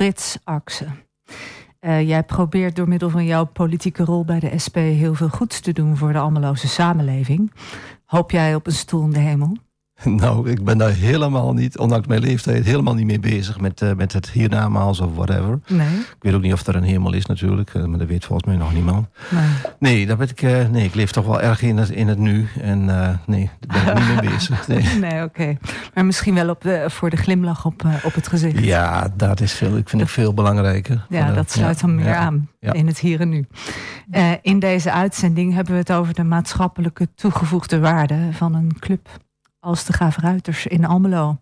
Frits Axen. Uh, jij probeert door middel van jouw politieke rol bij de SP heel veel goeds te doen voor de Almeloze samenleving. Hoop jij op een stoel in de hemel? Nou, ik ben daar helemaal niet, ondanks mijn leeftijd, helemaal niet mee bezig met, uh, met het hiernamaals of whatever. Nee. Ik weet ook niet of er een hemel is natuurlijk, uh, maar dat weet volgens mij nog niemand. Nee, nee, daar ben ik, uh, nee ik leef toch wel erg in het, in het nu. En nee, daar ben ik niet mee bezig. Nee, nee oké. Okay. Maar misschien wel op de, voor de glimlach op, op het gezicht. Ja, dat is veel, ik vind ik veel belangrijker. Ja, de, dat sluit ja, dan meer ja, aan ja. in het hier en nu. in deze uitzending hebben we het over de maatschappelijke toegevoegde waarde van een club als de Graafruiters in Almelo.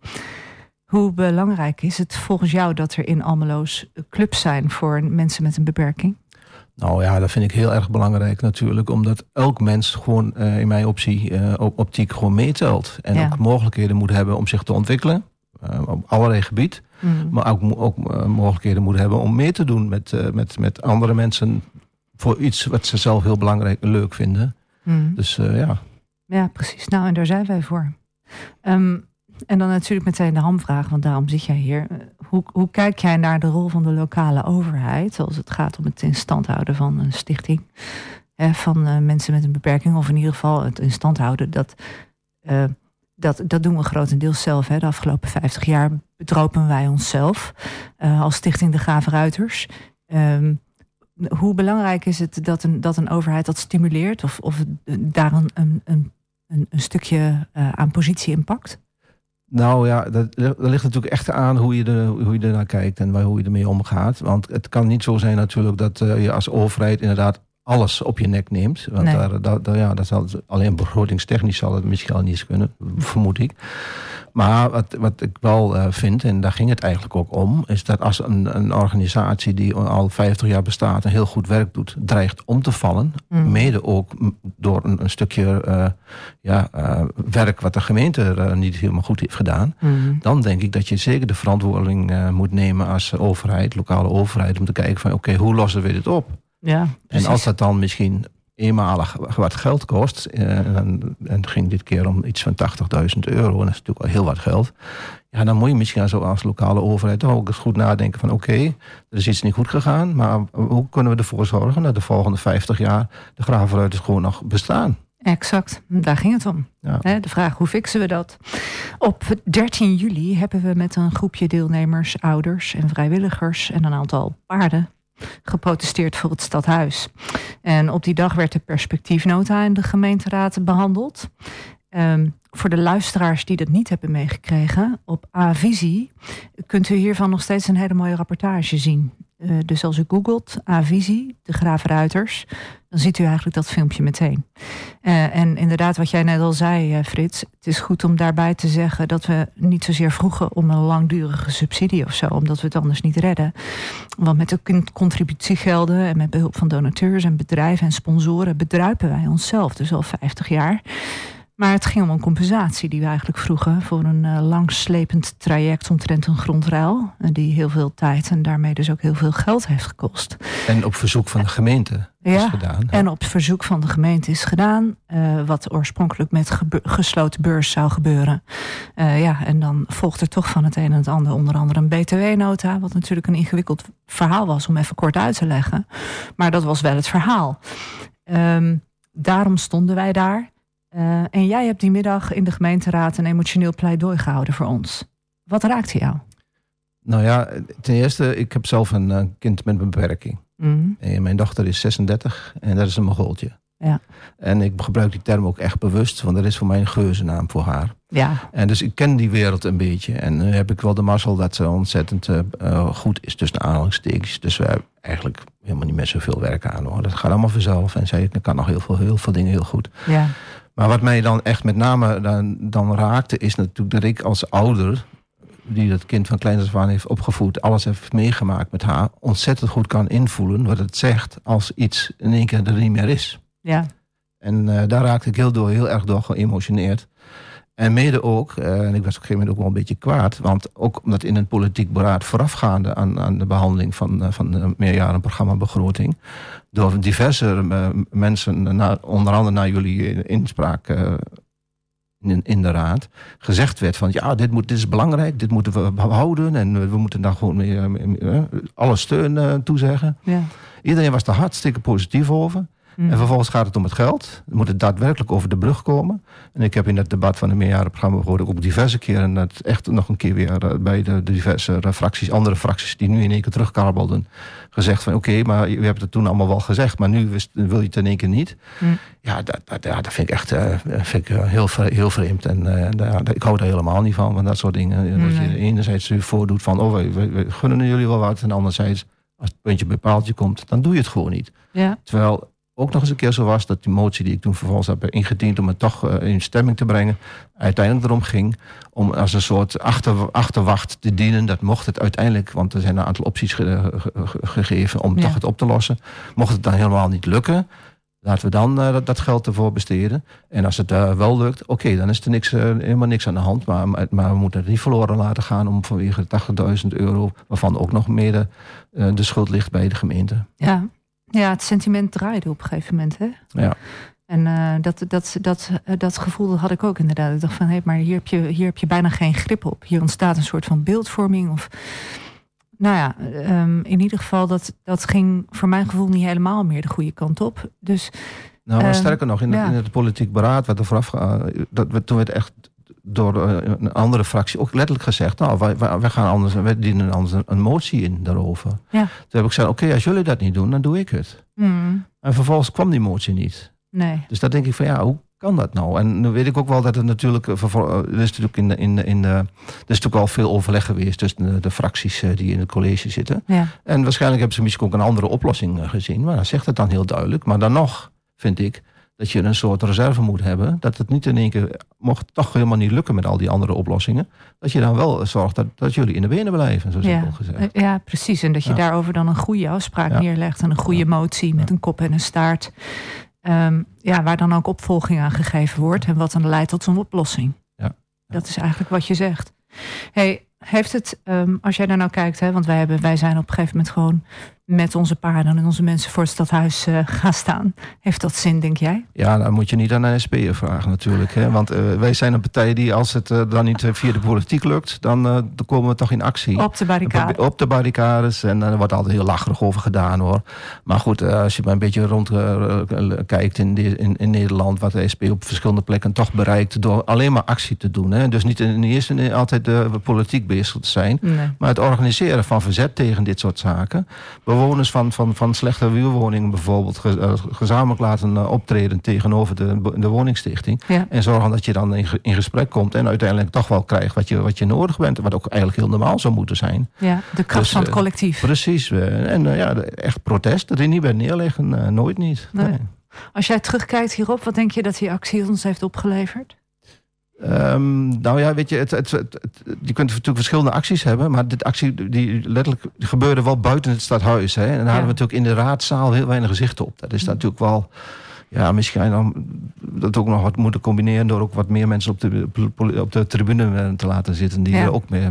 Hoe belangrijk is het volgens jou dat er in Almelo's clubs zijn voor mensen met een beperking? Nou ja, dat vind ik heel erg belangrijk natuurlijk. Omdat elk mens gewoon uh, in mijn optie, uh, optiek gewoon meetelt. En ja. ook mogelijkheden moet hebben om zich te ontwikkelen. Uh, op allerlei gebied. Mm. Maar ook, ook mogelijkheden moet hebben om mee te doen met, met, met andere mensen. Voor iets wat ze zelf heel belangrijk en leuk vinden. Mm. Dus ja. Ja, precies. Nou, en daar zijn wij voor. Um, en dan natuurlijk meteen de hamvraag, want daarom zit jij hier. Hoe, hoe kijk jij naar de rol van de lokale overheid als het gaat om het in stand houden van een stichting? Van uh, mensen met een beperking, of in ieder geval het in stand houden. Dat, uh, dat, dat doen we grotendeels zelf. Hè. De afgelopen 50 jaar bedropen wij onszelf als Stichting de Gave Ruiters. Um, hoe belangrijk is het dat een, dat een overheid dat stimuleert of, of daar een, een, een een, een stukje uh, aan positie in pakt? Nou ja, dat, dat, ligt natuurlijk echt aan hoe je, er, hoe je ernaar kijkt en hoe je ermee omgaat. Want het kan niet zo zijn natuurlijk dat uh, je als overheid inderdaad alles op je nek neemt. Want nee. daar, daar, daar, ja, dat zal, alleen begrotingstechnisch zal het misschien al niet eens kunnen, vermoed ik. Maar wat, wat ik wel uh, vind, en daar ging het eigenlijk ook om, is dat als een, een organisatie die al 50 jaar bestaat en heel goed werk doet, dreigt om te vallen, mm. mede ook door een, een stukje uh, ja, uh, werk wat de gemeente niet helemaal goed heeft gedaan, mm. dan denk ik dat je zeker de verantwoording moet nemen als overheid, lokale overheid, om te kijken van oké, okay, hoe lossen we dit op? Ja, en als dat dan misschien eenmalig wat geld kost. En, en het ging dit keer om iets van 80.000 euro. En dat is natuurlijk al heel wat geld. Ja, dan moet je misschien als lokale overheid ook eens goed nadenken van oké, okay, er is iets niet goed gegaan. Maar hoe kunnen we ervoor zorgen dat de volgende 50 jaar de graafruiters gewoon nog bestaan? Exact, daar ging het om. Ja. De vraag, hoe fixen we dat? Op 13 juli hebben we met een groepje deelnemers, ouders en vrijwilligers en een aantal paarden geprotesteerd voor het stadhuis. En op die dag werd de perspectiefnota in de gemeenteraad behandeld. Um, voor de luisteraars die dat niet hebben meegekregen, op A-visie kunt u hiervan nog steeds een hele mooie rapportage zien. Uh, dus als u googelt A-visie, de Graafruiters, dan ziet u eigenlijk dat filmpje meteen. Uh, en inderdaad, wat jij net al zei, uh, Frits, het is goed om daarbij te zeggen dat we niet zozeer vroegen om een langdurige subsidie of zo, omdat we het anders niet redden. Want met de contributiegelden en met behulp van donateurs en bedrijven en sponsoren bedruipen wij onszelf dus al 50 jaar. Maar het ging om een compensatie die we eigenlijk vroegen voor een uh, langslepend traject omtrent een grondruil. Die heel veel tijd en daarmee dus ook heel veel geld heeft gekost. En op verzoek van de gemeente ja, is gedaan. En op verzoek van de gemeente is gedaan. Uh, wat oorspronkelijk met gesloten beurs zou gebeuren. Uh, ja, en dan volgt er toch van het een en het ander onder andere een btw-nota. Wat natuurlijk een ingewikkeld verhaal was om even kort uit te leggen. Maar dat was wel het verhaal. Um, daarom stonden wij daar. Uh, en jij hebt die middag in de gemeenteraad een emotioneel pleidooi gehouden voor ons. Wat raakte jou? Nou ja, ten eerste, ik heb zelf een uh, kind met een beperking. Mm. En mijn dochter is 36 en dat is een Mongooltje. Ja. En ik gebruik die term ook echt bewust, want dat is voor mij een geuzennaam voor haar. Ja. En dus ik ken die wereld een beetje. En nu heb ik wel de mazzel dat ze ontzettend uh, goed is tussen aanhalingstekens. Dus we hebben eigenlijk helemaal niet meer zoveel werk aan hoor. Dat gaat allemaal vanzelf. En zij kan nog heel veel, heel veel dingen heel goed. Ja. Maar wat mij dan echt met name dan, dan raakte, is natuurlijk dat ik als ouder, die dat kind van kleins af aan heeft opgevoed, alles heeft meegemaakt met haar, ontzettend goed kan invoelen wat het zegt als iets in één keer er niet meer is. Ja. En uh, daar raakte ik heel, door, heel erg door geëmotioneerd. En mede ook, uh, en ik was op een gegeven moment ook wel een beetje kwaad, want ook omdat in het politiek beraad voorafgaande aan, aan de behandeling van, uh, van de meerjarenprogramma begroting, door diverse uh, mensen, na, onder andere naar jullie inspraak in, in de raad gezegd werd van ja, dit, moet, dit is belangrijk, dit moeten we houden en we moeten daar gewoon mee, eh, eh, alle steun eh, toezeggen. Ja. Iedereen was er hartstikke positief over. Mm. En vervolgens gaat het om het geld. Het moet het daadwerkelijk over de brug komen. En ik heb in het debat van het meerjarenprogramma gehoord ook diverse keren dat echt nog een keer weer eh, bij de, de diverse eh, fracties, andere fracties die nu in één keer terugkarbelden, gezegd van oké, maar je hebt het toen allemaal wel gezegd, maar nu wil je het in één keer niet. Mm. Ja, dat, dat, dat vind ik echt eh, vind ik heel, heel vreemd. En ik hou daar helemaal niet van, van dat soort dingen. Dat je Nee. enerzijds je voordoet van oh, we, we, we gunnen jullie wel wat. En anderzijds, als het puntje bij paaltje komt, dan doe je het gewoon niet. Ja. Terwijl ook nog eens een keer zo was dat die motie die ik toen vervolgens heb ingediend om het toch eh, in stemming te brengen, uiteindelijk erom ging om als een soort achter, achterwacht te dienen. Dat mocht het uiteindelijk, want er zijn een aantal opties ge- ge- ge- gegeven om Ja. toch het op te lossen. Mocht het dan helemaal niet lukken, laten we dan eh, dat, dat geld ervoor besteden. En als het eh, wel lukt, oké, dan is er niks, helemaal niks aan de hand. Maar, maar, we moeten het niet verloren laten gaan om vanwege de 80.000 euro, waarvan ook nog mede de schuld ligt bij de gemeente. Ja. Ja, het sentiment draaide op een gegeven moment. Hè? Ja. En eh, dat, dat, dat, eh, dat gevoel had ik ook inderdaad. Ik dacht van, hé, maar hier heb, je, hier heb je bijna geen grip op. Hier ontstaat een soort van beeldvorming. Of, nou ja, ehm, in ieder geval, dat, dat ging voor mijn gevoel niet helemaal meer de goede kant op. Dus Nou, maar Ehm, sterker nog, in, ja. het, in het politiek beraad wat er vooraf uh, dat werd, toen werd echt door eh, een andere fractie ook letterlijk gezegd, nou, wij, wij, gaan anders, wij dienen anders een, motie in daarover. Ja. Toen heb ik gezegd, oké, als jullie dat niet doen, dan doe ik het. hmm, En vervolgens kwam die motie niet. nee. Dus dan denk ik van ja, hoe kan dat nou? En nu weet ik ook wel dat het natuurlijk, eh, eh, er is natuurlijk in de, in de, in de, er is natuurlijk wel veel overleg geweest tussen de, de fracties die in het college zitten. Ja. En waarschijnlijk hebben ze misschien ook een andere oplossing gezien. Maar dan zegt het dan heel duidelijk. Maar dan nog vind ik dat je een soort reserve moet hebben. Dat het niet in één keer, mocht toch helemaal niet lukken met al die andere oplossingen. Dat je dan wel zorgt dat, dat jullie in de benen blijven, zo simpel Ja. gezegd. Eh, ja, precies. En dat je Ja. daarover dan een goede afspraak Ja. neerlegt. En een goede motie met een kop en een staart. Ehm, ja, waar dan ook opvolging aan gegeven wordt. En wat dan leidt tot een oplossing. Ja. Dat is eigenlijk wat je zegt. Hey, heeft het, ehm, als jij daar nou kijkt, hè, want wij, hebben, wij zijn op een gegeven moment gewoon met onze paarden en onze mensen voor het stadhuis eh, gaan staan. Heeft dat zin, denk jij? Ja, dan moet je niet aan een SP'er vragen natuurlijk. Hè? Want eh, wij zijn een partij die als het eh, dan niet via de politiek lukt... dan, dan komen we toch in actie. Op de barricade. Op de barricades. En er wordt altijd heel lacherig over gedaan hoor. Maar goed, als je maar een beetje rond kijkt in, de- in, in Nederland... wat de SP op verschillende plekken toch bereikt... door alleen maar actie te doen. Hè? Dus niet in de eerste altijd de politiek bezig te zijn... Nee. Maar het organiseren van verzet tegen dit soort zaken. Bewoners van, van, van slechte huurwoningen bijvoorbeeld eh, gezamenlijk laten eh, optreden tegenover de, de woningstichting. Ja. En zorgen dat je dan in, in gesprek komt en uiteindelijk toch wel krijgt wat je, wat je nodig bent. Wat ook eigenlijk heel normaal zou moeten zijn. ja, de kracht Dus, van het eh, collectief. Precies. En ja, echt protest. Er niet bij neerleggen. nooit niet. Nee. Nee. Als jij terugkijkt hierop, wat denk je dat die actie ons heeft opgeleverd? Ehm, nou ja, weet je, het, het, je kunt natuurlijk verschillende acties hebben, maar dit actie die letterlijk gebeurde wel buiten het stadhuis. Hè? En daar hadden we natuurlijk in de raadzaal heel weinig zicht op. Dat is natuurlijk wel, ja, misschien dan dat ook nog wat moeten combineren door ook wat meer mensen op de, op de tribune eh, te laten zitten die Ja. er ook mee,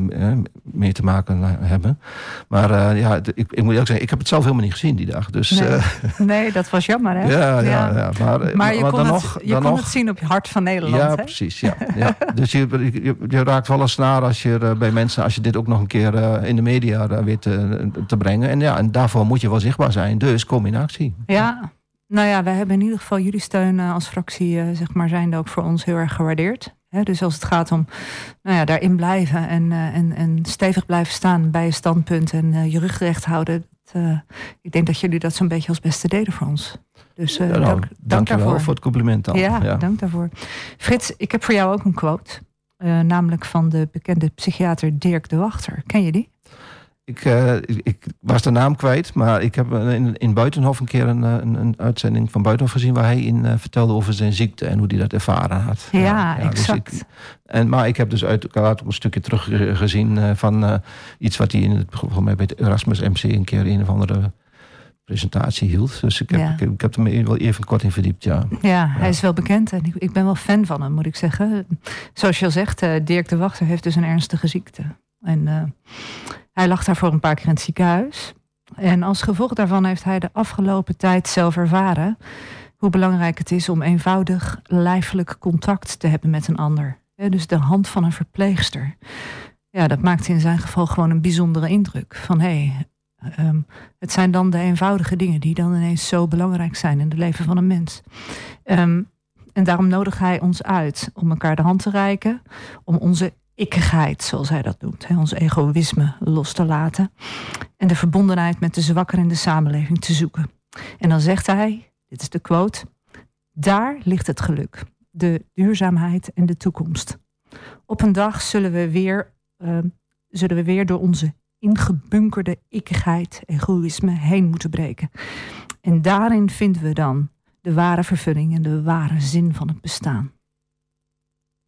mee te maken eh, hebben. Maar eh, ja, ik, ik moet ook zeggen, ik heb het zelf helemaal niet gezien die dag. Dus Nee, nee dat was jammer hè? ja, ja, ja, Maar, Maar je, kon, dan het, nog, je dan kon nog, het zien op je hart van Nederland. ja, hè? precies. Ja, ja. Dus je, je, je raakt wel een snaar als je bij mensen, als je dit ook nog een keer in de media weet te, te brengen. En ja, en daarvoor moet je wel zichtbaar zijn. Dus kom in actie. Ja, nou ja, wij hebben in ieder geval jullie steun eh, als fractie, eh, zeg maar, zijnde ook voor ons heel erg gewaardeerd. Dus als het gaat om nou ja, daarin blijven en, eh, en, en stevig blijven staan bij je standpunt en je rug recht houden. dat, ik denk dat jullie dat zo'n beetje als beste deden voor ons. Dus Ja, nou, dank, dank dank je wel daarvoor. voor het compliment dan. Ja, dank daarvoor. Frits, ik heb voor jou ook een quote. namelijk van de bekende psychiater Dirk de Wachter. Ken je die? Ik, eh, ik, ik was de naam kwijt, maar ik heb in, in Buitenhof een keer een, eh, een, een uitzending van Buitenhof gezien waar hij in eh, vertelde over zijn ziekte en hoe hij dat ervaren had. Ja, dus exact. ik- en, maar ik heb dus uit ook een stukje teruggezien eh, van iets wat hij in het, mij bij het Erasmus MC een keer een of andere presentatie hield. Dus ik heb, Ja. ik, heb- ik heb er me wel even kort in verdiept, ja. Ja, hij is wel bekend en ik, ik ben wel fan van hem, moet ik zeggen. Zoals je al zegt, Dirk de Wachter heeft dus een ernstige ziekte. En eh, hij lag daarvoor een paar keer in het ziekenhuis. En als gevolg daarvan heeft hij de afgelopen tijd zelf ervaren hoe belangrijk het is om eenvoudig lijfelijk contact te hebben met een ander. Dus de hand van een verpleegster. Ja, dat maakt in zijn geval gewoon een bijzondere indruk. Van hé, hey, ehm, het zijn dan de eenvoudige dingen die dan ineens zo belangrijk zijn in het leven van een mens. Ehm, en daarom nodigt hij ons uit om elkaar de hand te reiken, om onze ikkigheid, zoals hij dat noemt, hè, ons egoïsme los te laten en de verbondenheid met de zwakker in de samenleving te zoeken. En dan zegt hij, dit is de quote, daar ligt het geluk, de duurzaamheid en de toekomst. Op een dag zullen we weer, uh, zullen we weer door onze ingebunkerde ikkigheid, egoïsme heen moeten breken. En daarin vinden we dan de ware vervulling en de ware zin van het bestaan.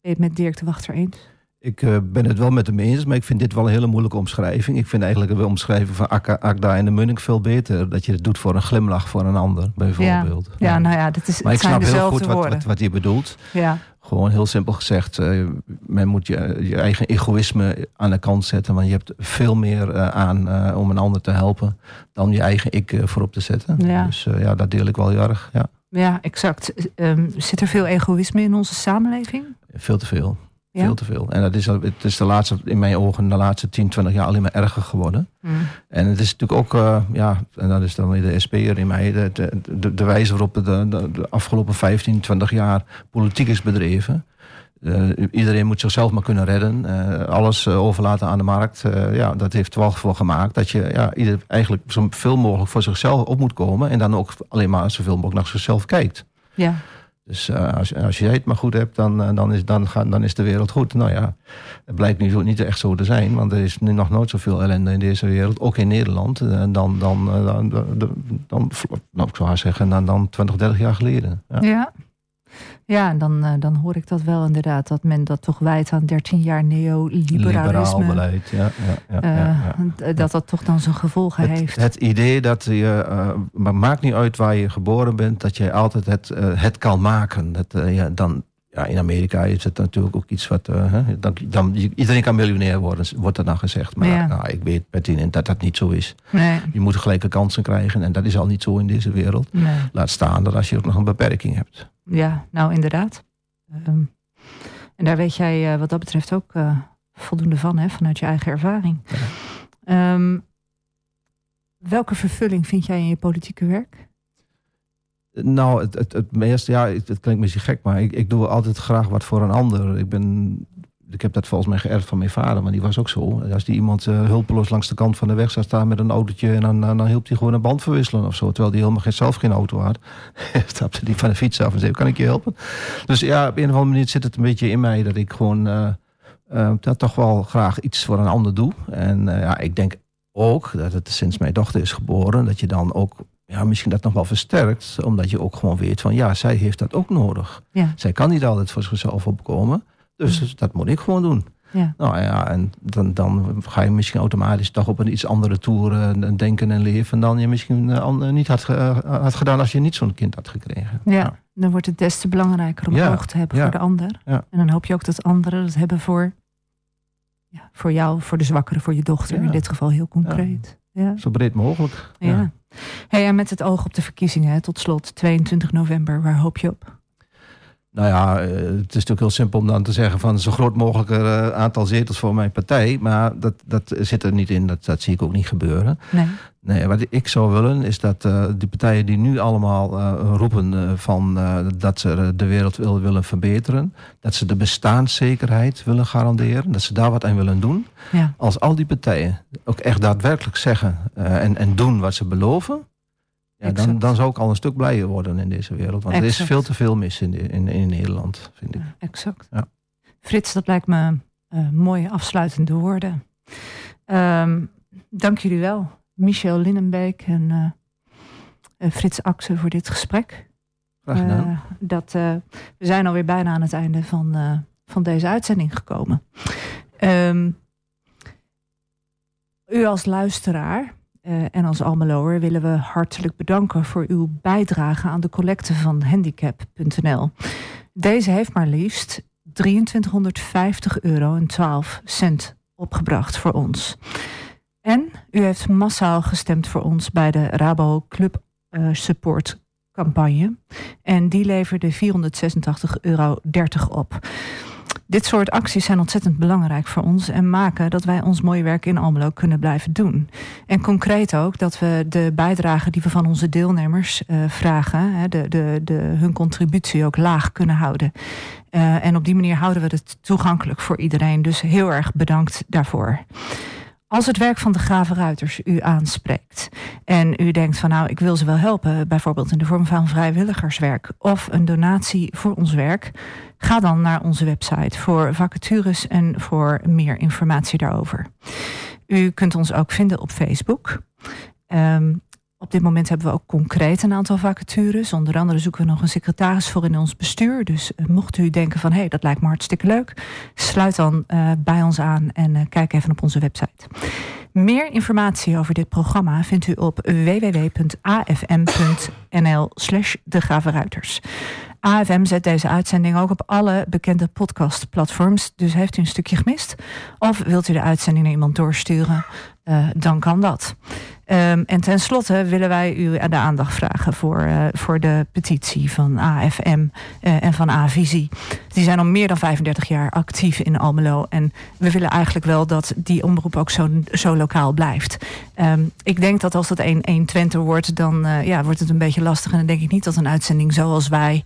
Ben je het met Dirk de Wachter eens? Ik uh, ben het wel met hem eens, maar ik vind dit wel een hele moeilijke omschrijving. Ik vind eigenlijk de omschrijving van Akka, Akda en de Munnik veel beter. Dat je het doet voor een glimlach voor een ander, bijvoorbeeld. Ja, ja nou ja, dat is, maar ik zijn snap heel goed wat, wat, wat je bedoelt. Ja, Gewoon heel simpel gezegd, eh, men moet je, je eigen egoïsme aan de kant zetten. Want je hebt veel meer eh, aan eh, om een ander te helpen dan je eigen ik eh, voorop te zetten. Ja. Dus eh, ja, dat deel ik wel heel erg. Ja. ja exact. Ehm, zit er veel egoïsme in onze samenleving? Veel te veel. Ja? Veel te veel. En dat is, het is de laatste, in mijn ogen de laatste 10, 20 jaar alleen maar erger geworden. Hmm. En het is natuurlijk ook, eh, ja, en dat is dan weer de SP'er in mij, de, de, de, wijze waarop de, de, de afgelopen 15, 20 jaar politiek is bedreven. Eh, iedereen moet zichzelf maar kunnen redden. Eh, alles overlaten aan de markt. Ja, dat heeft wel voor gemaakt dat je ja, ieder eigenlijk zoveel mogelijk voor zichzelf op moet komen. En dan ook alleen maar zoveel mogelijk naar zichzelf kijkt. Ja, Dus eh, als, als jij het maar goed hebt, dan, eh, dan, is, dan, dan is de wereld goed. Nou ja, het blijkt nu zo, niet echt zo te zijn. Want er is nu nog nooit zoveel ellende in deze wereld. Ook in Nederland. eh, dan, dan, eh, dan, dan, dan, nou, zeggen, dan, dan 20, 30 jaar geleden. Ja. Ja, en dan, eh, dan hoor ik dat wel inderdaad. Dat men dat toch wijt aan 13 jaar Liberaal neoliberalisme. beleid. Ja, ja, ja, Eh, ja, d- Dat dat toch dan zijn gevolgen Het, heeft. het idee dat je, eh, maar maakt niet uit waar je geboren bent, dat je altijd het, eh, het kan maken. Dat, eh, ja, dan, ja, in Amerika is het natuurlijk ook iets wat. eh, hè, dan, dan, iedereen kan miljonair worden, wordt er dan gezegd. Maar Ja. nou, ik weet Bettine, dat dat niet zo is. Nee, Je moet gelijke kansen krijgen en dat is al niet zo in deze wereld. nee. Laat staan dat als je ook nog een beperking hebt. Ja, nou inderdaad. Ehm, en daar weet jij eh, wat dat betreft ook eh, voldoende van, hè, vanuit je eigen ervaring. Ehm, welke vervulling vind jij in je politieke werk? Nou, het, het, het meeste, ja, het, het klinkt misschien gek, maar ik, ik doe altijd graag wat voor een ander. Ik ben, ik heb dat volgens mij geërfd van mijn vader, maar die was ook zo. Als die iemand eh, hulpeloos langs de kant van de weg zou staan met een autootje en dan, dan, dan hielp hij gewoon een band verwisselen of zo. Terwijl hij helemaal geen, zelf geen auto had. Stapte die van de fiets af en zei, kan ik je helpen? Dus ja, op een of andere manier zit het een beetje in mij dat ik gewoon eh, eh, dat toch wel graag iets voor een ander doe. En ja, ik denk ook dat het sinds mijn dochter is geboren, dat je dan ook ja, misschien dat nog wel versterkt. Omdat je ook gewoon weet van ja, zij heeft dat ook nodig. Ja. Zij kan niet altijd voor zichzelf opkomen. Dus dat moet ik gewoon doen. Ja. Nou ja, en dan, dan ga je misschien automatisch toch op een iets andere toer eh, denken en leven dan je misschien eh, niet had, eh, had gedaan als je niet zo'n kind had gekregen. Ja, dan wordt het des te belangrijker om Ja, oog te hebben voor de ander. ja. En dan hoop je ook dat anderen dat hebben voor, ja, voor jou, voor de zwakkere, voor je dochter. In dit geval heel concreet. Ja. Zo breed mogelijk. Ja. Hey, en met het oog op de verkiezingen, tot slot, 22 november, waar hoop je op? Nou ja, eh, het is natuurlijk heel simpel om dan te zeggen van zo groot mogelijk eh, aantal zetels voor mijn partij. Maar dat, dat zit er niet in, dat, dat zie ik ook niet gebeuren. Nee. Nee, wat ik zou willen is dat eh die partijen die nu allemaal roepen van dat ze de wereld wil, willen verbeteren, dat ze de bestaanszekerheid willen garanderen, dat ze daar wat aan willen doen. Ja. Als al die partijen ook echt daadwerkelijk zeggen en, en doen wat ze beloven, ja, dan, dan zou ik al een stuk blijer worden in deze wereld. Want er is veel te veel mis in, in, in Nederland, vind ik. Ja, exact. Ja. Frits, dat lijkt me eh, mooie afsluitende woorden. Ehm, dank jullie wel, Michel Linnenbeek en eh, eh, Frits Axen voor dit gesprek. Graag gedaan. Dat, we zijn alweer bijna aan het einde van, van deze uitzending gekomen. Ehm, u als luisteraar eh, en als Almeloer willen we hartelijk bedanken voor uw bijdrage aan de collecte van handicap.nl. Deze heeft maar liefst 2350 euro en 12 cent opgebracht voor ons. En u heeft massaal gestemd voor ons bij de Rabo Club eh, Support campagne. En die leverde 486,30 euro op. Dit soort acties zijn ontzettend belangrijk voor ons en maken dat wij ons mooie werk in Almelo kunnen blijven doen. En concreet ook dat we de bijdrage die we van onze deelnemers uh, vragen, de, de, de, hun contributie ook laag kunnen houden. Uh, en op die manier houden we het toegankelijk voor iedereen. Dus heel erg bedankt daarvoor. Als het werk van de Grave Ruiters u aanspreekt en u denkt van nou ik wil ze wel helpen, bijvoorbeeld in de vorm van vrijwilligerswerk of een donatie voor ons werk, ga dan naar onze website voor vacatures en voor meer informatie daarover. U kunt ons ook vinden op Facebook. Um, op dit moment hebben we ook concreet een aantal vacatures. Onder andere zoeken we nog een secretaris voor in ons bestuur. Dus uh, mocht u denken van hé, hey, dat lijkt me hartstikke leuk, sluit dan uh, bij ons aan en uh, kijk even op onze website. Meer informatie over dit programma vindt u op www.afm.nl slash de. AFM zet deze uitzending ook op alle bekende podcastplatforms. Dus heeft u een stukje gemist? Of wilt u de uitzending naar iemand doorsturen? Uh, dan kan dat. Um, en tenslotte willen wij u de aandacht vragen voor, uh, voor de petitie van AFM uh, en van A-Visie. Die zijn al meer dan 35 jaar actief in Almelo. En we willen eigenlijk wel dat die omroep ook zo, zo lokaal blijft. Um, ik denk dat als dat 1 Twente wordt, dan ja, wordt het een beetje lastig. En dan denk ik niet dat een uitzending zoals wij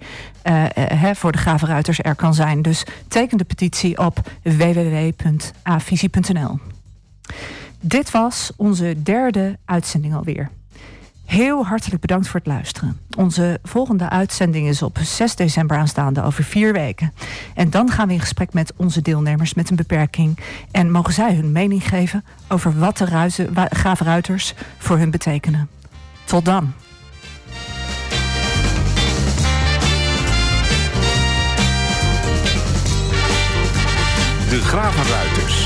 hè, voor de Gravenruiters er kan zijn. Dus teken de petitie op www.avisie.nl. Dit was onze derde uitzending alweer. Heel hartelijk bedankt voor het luisteren. Onze volgende uitzending is op 6 december aanstaande over vier weken. En dan gaan we in gesprek met onze deelnemers met een beperking. En mogen zij hun mening geven over wat de ruizen, graafruiters voor hun betekenen. Tot dan. De Gravenruiters